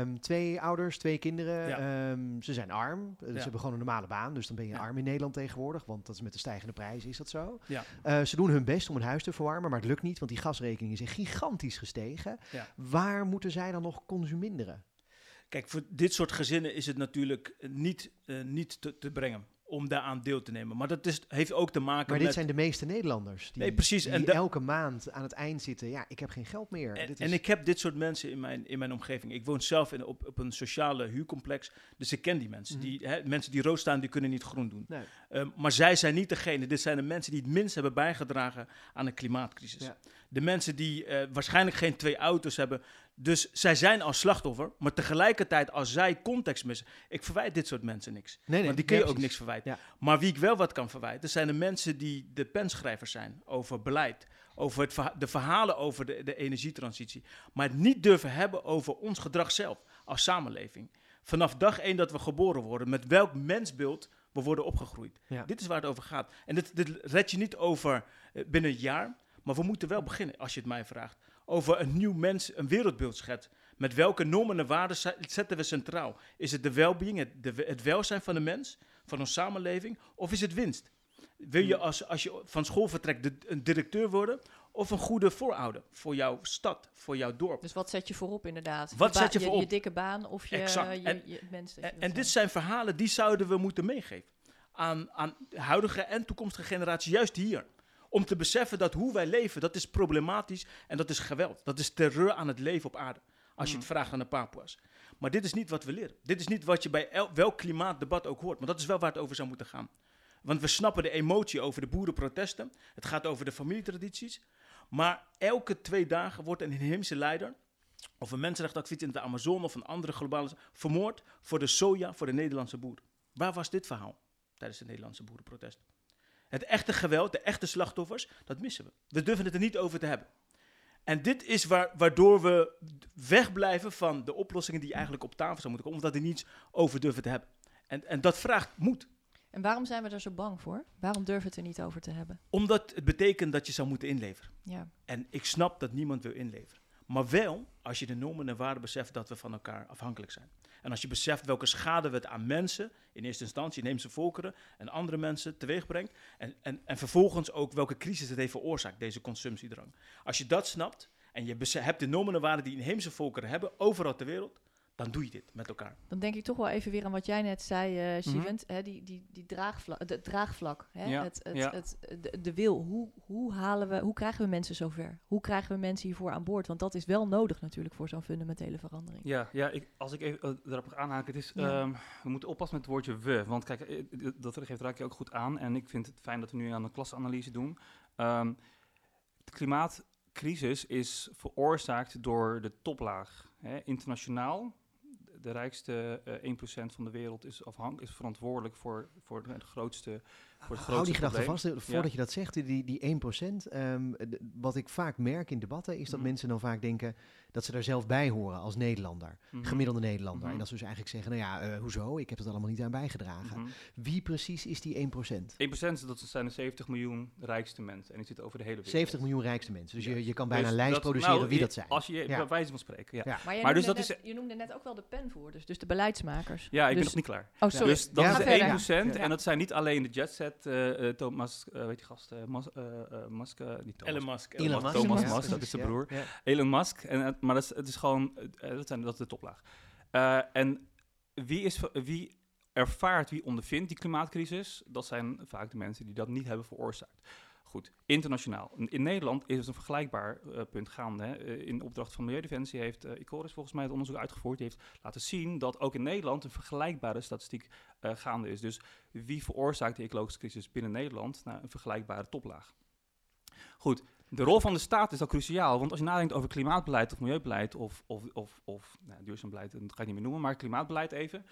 Um, twee ouders, twee kinderen. Ja. Um, ze zijn arm. Ze hebben gewoon een normale baan. Dus dan ben je arm in Nederland tegenwoordig. Want dat is met de stijgende prijzen is dat zo. ze doen hun best om een huis te verwarmen, maar het lukt niet. Want die gasrekeningen zijn gigantisch gestegen. Waar moeten zij dan nog consuminderen? Kijk, voor dit soort gezinnen is het natuurlijk niet, niet te, te brengen om daaraan deel te nemen. Maar dat is, heeft ook te maken met... Maar dit zijn de meeste Nederlanders die, nee, precies. en elke maand aan het eind zitten. Ja, ik heb geen geld meer. En, dit is... en ik heb dit soort mensen in mijn, in mijn omgeving. Ik woon zelf in, op, op een sociale huurcomplex. Dus ik ken die mensen. Mhm. die, hè, mensen die rood staan, die kunnen niet groen doen. Nee. Um, maar zij zijn niet degene. Dit zijn de mensen die het minst hebben bijgedragen aan de klimaatcrisis. Ja. De mensen die uh, waarschijnlijk geen twee auto's hebben. Dus zij zijn als slachtoffer, maar tegelijkertijd als zij context missen. Ik verwijt dit soort mensen niks. Nee, nee, want die kun je ook niks verwijten. Maar wie ik wel wat kan verwijten, zijn de mensen die de penschrijvers zijn over beleid. Over het de verhalen over de, de energietransitie. Maar het niet durven hebben over ons gedrag zelf als samenleving. Vanaf dag één dat we geboren worden, met welk mensbeeld we worden opgegroeid. Dit is waar het over gaat. En dit, dit red je niet over eh, binnen een jaar, maar we moeten wel beginnen, als je het mij vraagt over een nieuw mens, een wereldbeeld schet. Met welke normen en waarden zetten we centraal? Is het de welbeing, het, de, het welzijn van de mens, van onze samenleving, of is het winst? Wil je als, als je van school vertrekt een directeur worden of een goede voorouder voor jouw stad, voor jouw dorp? Dus wat zet je voorop inderdaad? Wat zet je, voorop? Je, dikke baan of je, exact. je, je, En, en dit zijn verhalen die zouden we moeten meegeven aan, aan huidige en toekomstige generaties, juist hier. Om te beseffen dat hoe wij leven, dat is problematisch en dat is geweld. Dat is terreur aan het leven op aarde. Als je het mm. vraagt aan de Papua's. Maar dit is niet wat we leren. Dit is niet wat je bij welk klimaatdebat ook hoort. Maar dat is wel waar het over zou moeten gaan. Want we snappen de emotie over de boerenprotesten. Het gaat over de familietradities. Maar elke twee dagen wordt een inheemse leider of een mensenrechtenactivist in de Amazone of een andere globale vermoord voor de soja voor de Nederlandse boer. Waar was dit verhaal tijdens de Nederlandse boerenprotesten? Het echte geweld, de echte slachtoffers, dat missen we. We durven het er niet over te hebben. En dit is waar, waardoor we wegblijven van de oplossingen die eigenlijk op tafel zouden moeten komen, omdat we er niets over durven te hebben. En, en dat vraagt moed. En waarom zijn we er zo bang voor? Waarom durven we het er niet over te hebben? Omdat het betekent dat je zou moeten inleveren. Ja. En ik snap dat niemand wil inleveren. Maar wel als je de normen en waarden beseft dat we van elkaar afhankelijk zijn. En als je beseft welke schade het aan mensen, in eerste instantie inheemse volkeren en andere mensen teweeg brengt. En, en, en vervolgens ook welke crisis het heeft veroorzaakt, deze consumptiedrang. Als je dat snapt en je hebt de normen en waarden die inheemse volkeren hebben, overal ter wereld, dan doe je dit met elkaar. Dan denk ik toch wel even weer aan wat jij net zei, uh, Sivent, die, die, die draagvlak, het draagvlak, hè, ja. het, het, ja. het, de, de, wil. Hoe, hoe, halen we, hoe krijgen we mensen zover? Hoe krijgen we mensen hiervoor aan boord? Want dat is wel nodig natuurlijk voor zo'n fundamentele verandering. Ja, ja ik, als ik even uh, erop aanhaken, het is, um, we moeten oppassen met het woordje we. Want kijk, eh, dat geeft Raak je ook goed aan. En ik vind het fijn dat we nu aan de klasanalyse doen. Um, de klimaatcrisis is veroorzaakt door de toplaag. Hè, internationaal de rijkste eh 1% van de wereld is, afhank is verantwoordelijk voor, voor de grootste. Voor het Hou die gedachte probleem. vast, voordat je dat zegt, die, die 1%. ehm, wat ik vaak merk in debatten is dat Mhm. mensen dan vaak denken dat ze daar zelf bij horen als Nederlander, Mhm. gemiddelde Nederlander. Mhm. En dat ze dus eigenlijk zeggen, nou ja, eh, hoezo, ik heb het allemaal niet aan bijgedragen. Wie precies is die 1%? 1% dat zijn de 70 miljoen rijkste mensen. En die zitten over de hele wereld. 70 miljoen rijkste mensen. Dus Ja. je, je kan bijna Dus een lijst dat- produceren nou, wie je- dat zijn. Als je, Ja. bij wijze van spreken, ja. Ja. Maar, je, Maar dus noemde dat net, je noemde net ook wel de penvoerders, dus de beleidsmakers. Ja, ik ben Dus- nog niet klaar. Oh, sorry. Dus dat Ja, is de verder. 1%. Ja. En dat zijn niet alleen de jetset, eh eh, Thomas, eh, weet die gast, eh, Mas, Musk, niet Thomas. Elon Musk. Elon Musk. Thomas Ja, Musk, dat is zijn broer. Ja. Elon Musk, en, maar dat is, het is gewoon, dat, zijn, dat is de toplaag. Eh, en wie, is, wie ervaart, wie ondervindt die klimaatcrisis? Dat zijn vaak de mensen die dat niet hebben veroorzaakt. Goed, internationaal. In Nederland is een vergelijkbaar eh, punt gaande. Hè. Eh, in opdracht van Milieudefensie heeft uh, Icoris volgens mij het onderzoek uitgevoerd. Die heeft laten zien dat ook in Nederland een vergelijkbare statistiek gaande is. Dus wie veroorzaakt de ecologische crisis binnen Nederland? Nou, een vergelijkbare toplaag. Goed, de rol van de staat is al cruciaal. Want als je nadenkt over klimaatbeleid of milieubeleid of, of, of, of nou, duurzaam beleid, dat ga ik niet meer noemen, maar klimaatbeleid even.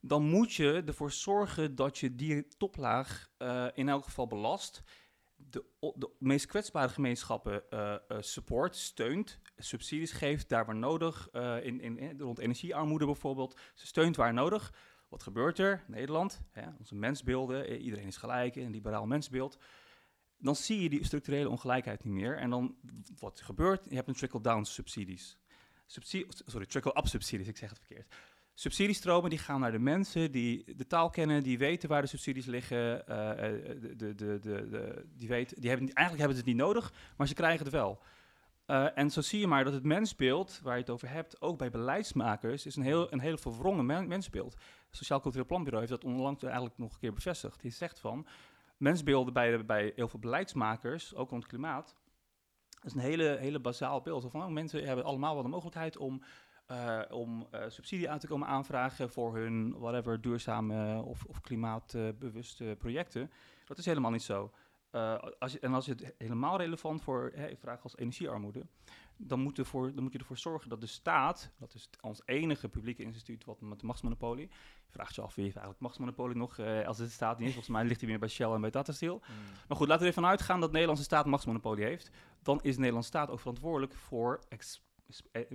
Dan moet je ervoor zorgen dat je die toplaag in elk geval belast. De, meest kwetsbare gemeenschappen uh, uh, support, steunt, subsidies geeft daar waar nodig. Uh, in, in, rond energiearmoede bijvoorbeeld. Ze steunt waar nodig. Wat gebeurt er? Nederland, hè, onze mensbeelden, iedereen is gelijk, een liberaal mensbeeld dan zie je die structurele ongelijkheid niet meer. En dan, wat gebeurt, je hebt een trickle-down subsidies. Subsidie, sorry, trickle-up subsidies, ik zeg het verkeerd. Subsidiestromen die gaan naar de mensen die de taal kennen, die weten waar de subsidies liggen, uh, de, de, de, de, die, weten, die hebben, eigenlijk hebben ze het niet nodig, maar ze krijgen het wel. Uh, en zo zie je maar dat het mensbeeld, waar je het over hebt, ook bij beleidsmakers, is een heel, een heel verwrongen men, mensbeeld. Het Sociaal Cultureel Planbureau heeft dat onlangs eigenlijk nog een keer bevestigd. Die zegt van, mensbeelden bij, bij heel veel beleidsmakers, ook rond klimaat, dat is een hele, hele bazaal beeld. Van, oh, mensen hebben allemaal wel de mogelijkheid om, uh, om uh, subsidie aan te komen aanvragen voor hun whatever duurzame of, of klimaatbewuste projecten. Dat is helemaal niet zo. Uh, als je, en als je het helemaal relevant voor hè, vragen als energiearmoede, dan moet, ervoor, dan moet je ervoor zorgen dat de staat, dat is ons enige publieke instituut wat met de machtsmonopolie, je vraagt je af wie heeft eigenlijk machtsmonopolie nog, uh, als het de staat niet is, volgens mij ligt hij meer bij Shell en bij Tata Steel. Mm. Maar goed, laten we ervan uitgaan dat de Nederlandse staat machtsmonopolie heeft, dan is de Nederlandse staat ook verantwoordelijk voor,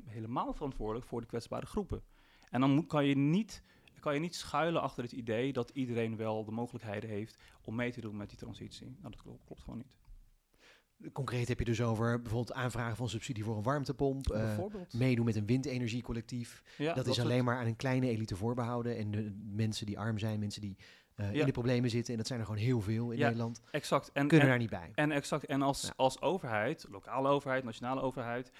helemaal verantwoordelijk voor de kwetsbare groepen. En dan moet, kan je niet kan je niet schuilen achter het idee dat iedereen wel de mogelijkheden heeft om mee te doen met die transitie. Nou, dat klopt, klopt gewoon niet. Concreet heb je dus over bijvoorbeeld aanvragen van subsidie voor een warmtepomp, uh, meedoen met een windenergiecollectief. Ja, dat, dat is alleen het... maar aan een kleine elite voorbehouden. En de mensen die arm zijn, mensen die uh, ja. in de problemen zitten, en dat zijn er gewoon heel veel in ja, Nederland, exact. En, kunnen en, daar niet bij. En exact. En als, als overheid, lokale overheid, nationale overheid,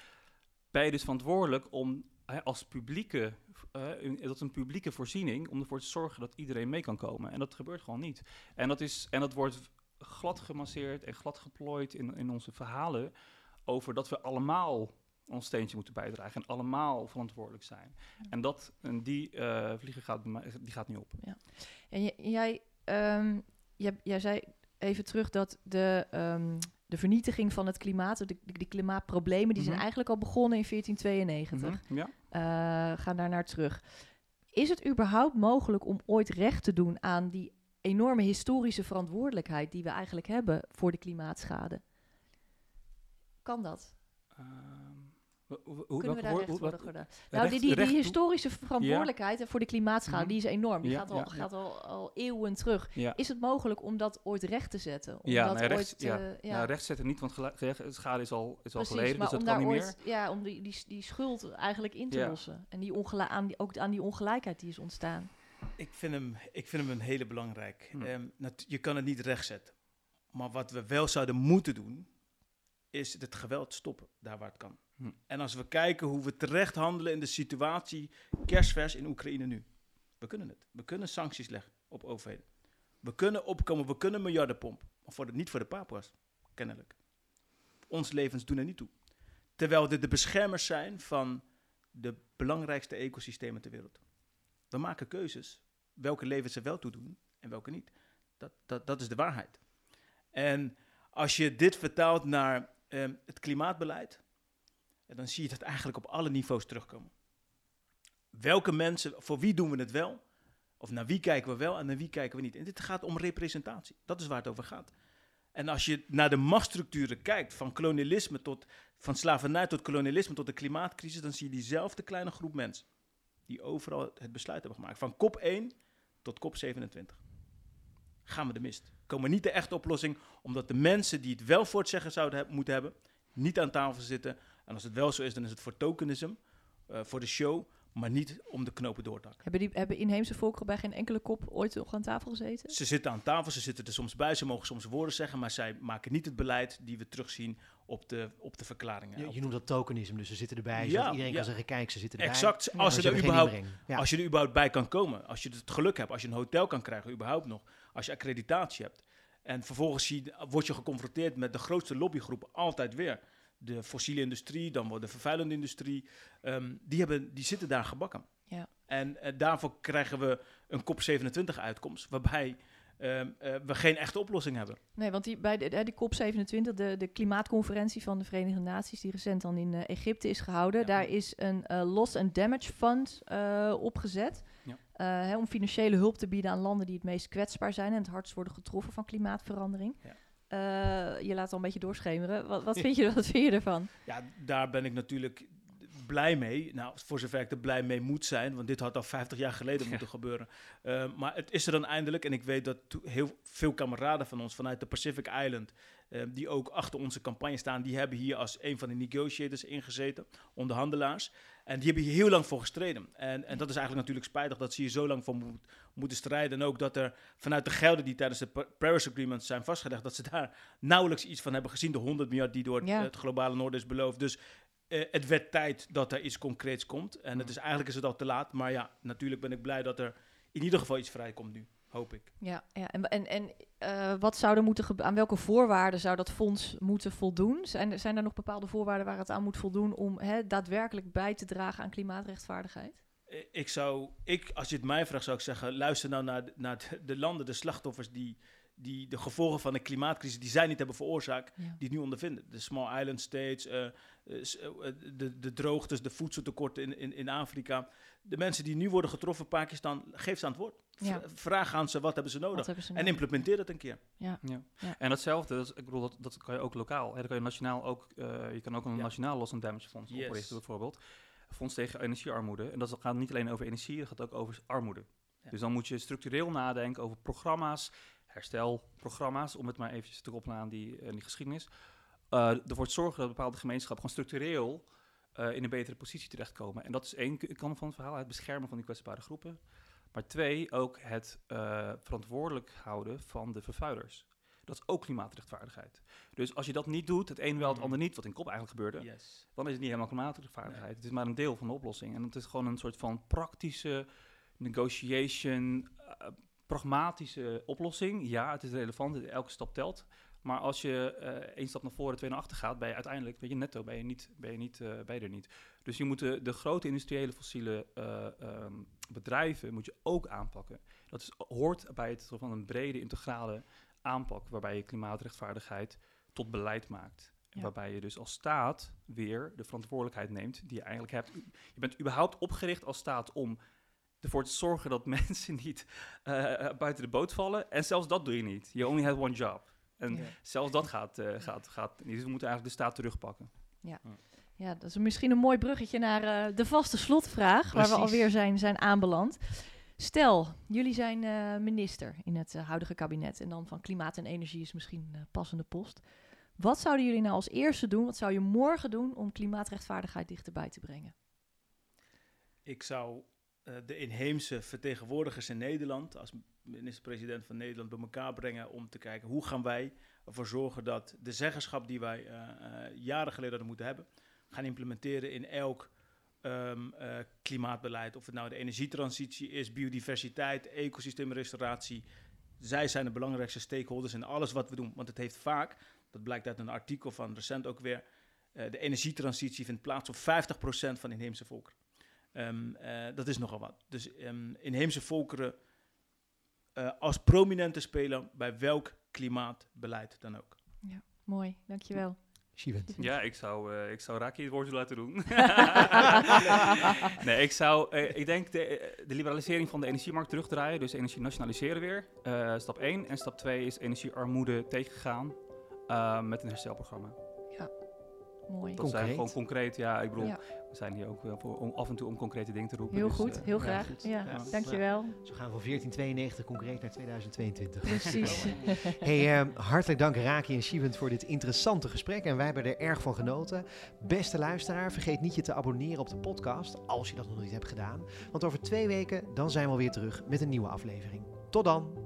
ben je dus verantwoordelijk om hè, als publieke, uh, dat is een publieke voorziening, om ervoor te zorgen dat iedereen mee kan komen. En dat gebeurt gewoon niet. En dat, is, en dat wordt glad gemasseerd en glad geplooid in, in onze verhalen over dat we allemaal ons steentje moeten bijdragen en allemaal verantwoordelijk zijn. Ja. En, dat, en die uh, vliegen gaat, die gaat niet op. Ja. En jij, um, jij, jij zei even terug dat de, um, de vernietiging van het klimaat, de, klimaatproblemen, die Mhm. zijn eigenlijk al begonnen in 1492. Mm -hmm. ja. uh, gaan daar naar terug. Is het überhaupt mogelijk om ooit recht te doen aan die enorme historische verantwoordelijkheid die we eigenlijk hebben voor de klimaatschade? Kan dat? Um, hoe, hoe, Kunnen we daar recht worden gedaan? Nou, die, die, die historische verantwoordelijkheid ja. voor de klimaatschade, mm -hmm. die is enorm. Die ja, gaat, al, ja, gaat al, al, eeuwen terug. Ja. Is het mogelijk om dat ooit recht te zetten? Om ja, dat nee, ooit, recht, ja. uh, Nou, recht zetten niet, want schade is al, is al Precies, geleden, maar dus om dat kan daar niet ooit, meer. Ja, om die, die, die schuld eigenlijk in te Ja. lossen. En die aan die, ook aan die ongelijkheid die is ontstaan. Ik vind hem, ik vind hem een hele belangrijk. Hm. Ehm, je kan het niet rechtzetten. Maar wat we wel zouden moeten doen, is het geweld stoppen, daar waar het kan. En als we kijken hoe we terecht handelen in de situatie kerstvers in Oekraïne nu. We kunnen het. We kunnen sancties leggen op overheden. We kunnen opkomen, we kunnen miljarden pompen. Maar voor de, niet voor de papua's, kennelijk. Ons levens doen er niet toe. Terwijl dit de beschermers zijn van de belangrijkste ecosystemen ter wereld. We maken keuzes welke levens er wel toe doen en welke niet. Dat, dat, dat is de waarheid. En als je dit vertaalt naar ehm, het klimaatbeleid, en dan zie je dat eigenlijk op alle niveaus terugkomen. welke mensen, voor wie doen we het wel? Of naar wie kijken we wel en naar wie kijken we niet? En dit gaat om representatie. Dat is waar het over gaat. En als je naar de machtsstructuren kijkt, van kolonialisme tot, van slavernij tot kolonialisme tot de klimaatcrisis, dan zie je diezelfde kleine groep mensen die overal het besluit hebben gemaakt. Van kop 1 tot kop 27. Gaan we de mist. Komen niet de echte oplossing, omdat de mensen die het wel voor het zeggen zouden moeten hebben, niet aan tafel zitten. En als het wel zo is, dan is het voor tokenism, uh, voor de show, maar niet om de knopen door te hakken. Hebben, die, hebben inheemse volkeren bij geen enkele kop ooit nog aan tafel gezeten? Ze zitten aan tafel, ze zitten er soms bij, ze mogen soms woorden zeggen, maar zij maken niet het beleid die we terugzien op de, op de verklaringen. Je, je noemt dat tokenisme, dus ze zitten erbij, ja, iedereen kan zeggen, kijk, ze zitten erbij. Exact, als, je er überhaupt, als je er überhaupt bij kan komen, als je het geluk hebt, als je een hotel kan krijgen, überhaupt nog, als je accreditatie hebt. En vervolgens zie, word je geconfronteerd met de grootste lobbygroep altijd weer de fossiele industrie, dan wordt de vervuilende industrie, um, die, hebben, die zitten daar gebakken. Ja. En uh, daarvoor krijgen we een COP27 uitkomst, waarbij um, uh, we geen echte oplossing hebben. Nee, want die, bij de, die COP27, de, de klimaatconferentie van de Verenigde Naties, die recent dan in uh, Egypte is gehouden, ja. daar is een loss and damage fund opgezet. Ja. Hè, om financiële hulp te bieden aan landen die het meest kwetsbaar zijn en het hardst worden getroffen van klimaatverandering. Ja. Uh, je laat al een beetje doorschemeren. Wat, wat, vind je, wat vind je ervan? Ja, daar ben ik natuurlijk blij mee. Nou, voor zover ik er blij mee moet zijn, want dit had al 50 jaar geleden moeten gebeuren. Uh, maar het is er dan eindelijk. En ik weet dat heel veel kameraden van ons vanuit de Pacific Island, uh, die ook achter onze campagne staan, die hebben hier als een van de negotiators ingezeten, onderhandelaars. En die hebben hier heel lang voor gestreden. En, en dat is eigenlijk natuurlijk spijtig dat ze hier zo lang voor moet, moeten strijden. En ook dat er vanuit de gelden die tijdens de Paris Agreement zijn vastgelegd, dat ze daar nauwelijks iets van hebben gezien. De 100 miljard die door ja. het globale noorden is beloofd. Dus uh, het werd tijd dat er iets concreets komt. En het is, eigenlijk is het al te laat. Maar ja, natuurlijk ben ik blij dat er in ieder geval iets vrijkomt nu hoop ik. Ja, ja. en, en, en uh, wat zou er moeten aan welke voorwaarden zou dat fonds moeten voldoen? Zijn, zijn er nog bepaalde voorwaarden waar het aan moet voldoen om hè, daadwerkelijk bij te dragen aan klimaatrechtvaardigheid? Ik zou, ik, als je het mij vraagt, zou ik zeggen: luister nou naar, naar de, de landen, de slachtoffers die, die de gevolgen van de klimaatcrisis die zij niet hebben veroorzaakt, die het nu ondervinden. De small island states, uh, de, de droogtes, de voedseltekorten in, in, in Afrika. De mensen die nu worden getroffen, Pakistan, geef ze aan het woord. Ja. Vraag aan ze wat hebben ze nodig. Hebben ze nodig? En implementeer dat een keer. Ja. ja. En datzelfde, dat, ik bedoel, dat, dat kan je ook lokaal. Hè. Dat kan je nationaal ook. Uh, je kan ook een nationaal loss and damage fonds yes. oprichten, bijvoorbeeld. Fonds tegen energiearmoede. En dat gaat niet alleen over energie, dat gaat ook over armoede. Dus dan moet je structureel nadenken over programma's, herstelprogramma's, om het maar eventjes te koppelen aan die, uh, die geschiedenis. Uh, ervoor te zorgen dat bepaalde gemeenschappen gewoon structureel uh, in een betere positie terechtkomen. En dat is één kant van het verhaal, het beschermen van die kwetsbare groepen. Maar twee, ook het uh, verantwoordelijk houden van de vervuilers. Dat is ook klimaatrechtvaardigheid. Dus als je dat niet doet, het een wel, het mm. ander niet, wat in kop eigenlijk gebeurde, yes. dan is het niet helemaal klimaatrechtvaardigheid. Nee. Het is maar een deel van de oplossing. En het is gewoon een soort van praktische negotiation, uh, pragmatische oplossing. Ja, het is relevant, elke stap telt. Maar als je uh, één stap naar voren, twee naar achter gaat, ben je uiteindelijk, weet je, netto ben je, niet, ben je, niet, uh, ben je er niet. Dus je moet de, de grote industriële fossiele uh, um, bedrijven moet je ook aanpakken. Dat is, hoort bij het van een brede integrale aanpak, waarbij je klimaatrechtvaardigheid tot beleid maakt. Ja. Waarbij je dus als staat weer de verantwoordelijkheid neemt die je eigenlijk hebt. Je bent überhaupt opgericht als staat om ervoor te zorgen dat mensen niet buiten de boot vallen. En zelfs dat doe je niet. You only have one job. En ja. zelfs dat gaat, uh, gaat, gaat niet. Dus we moeten eigenlijk de staat terugpakken. Ja. ja, dat is misschien een mooi bruggetje naar uh, de vaste slotvraag, Precies. waar we alweer zijn, zijn aanbeland. Stel, jullie zijn uh, minister in het huidige kabinet en dan van klimaat en energie is misschien een passende post. Wat zouden jullie nou als eerste doen? Wat zou je morgen doen om klimaatrechtvaardigheid dichterbij te brengen? Ik zou de inheemse vertegenwoordigers in Nederland als minister-president van Nederland bij elkaar brengen om te kijken hoe gaan wij ervoor zorgen dat de zeggenschap die wij uh, uh, jaren geleden hadden moeten hebben, gaan implementeren in elk um, uh, klimaatbeleid. Of het nou de energietransitie is, biodiversiteit, ecosysteemrestauratie. Zij zijn de belangrijkste stakeholders in alles wat we doen. Want het heeft vaak, dat blijkt uit een artikel van recent ook weer, de energietransitie vindt plaats op 50% van inheemse volkeren. Um, dat is nogal wat. Dus um, inheemse volkeren uh, als prominente speler bij welk klimaatbeleid dan ook. Ja, mooi. Dankjewel. Shivent. Ja, ik zou, eh, ik zou Raki het woordje laten doen. nee, ik zou, eh, ik denk de, eh, de liberalisering van de energiemarkt terugdraaien, dus energie nationaliseren weer. Eh, stap 1. En stap 2 is energiearmoede tegengaan eh, met een herstelprogramma. Mooi. Dat zijn gewoon concreet, ja, ik bedoel, Ja. we zijn hier ook wel voor, om af en toe om concrete dingen te roepen. Heel dus, goed, eh, heel ja, graag. goed. Ja, Ja. dankjewel. Zo gaan we van 1492 concreet naar 2022. Precies. Hey, eh, hartelijk dank Raki en Shivent voor dit interessante gesprek. En wij hebben er erg van genoten. Beste luisteraar, vergeet niet je te abonneren op de podcast, als je dat nog niet hebt gedaan. Want over twee weken dan zijn we alweer terug met een nieuwe aflevering. Tot dan!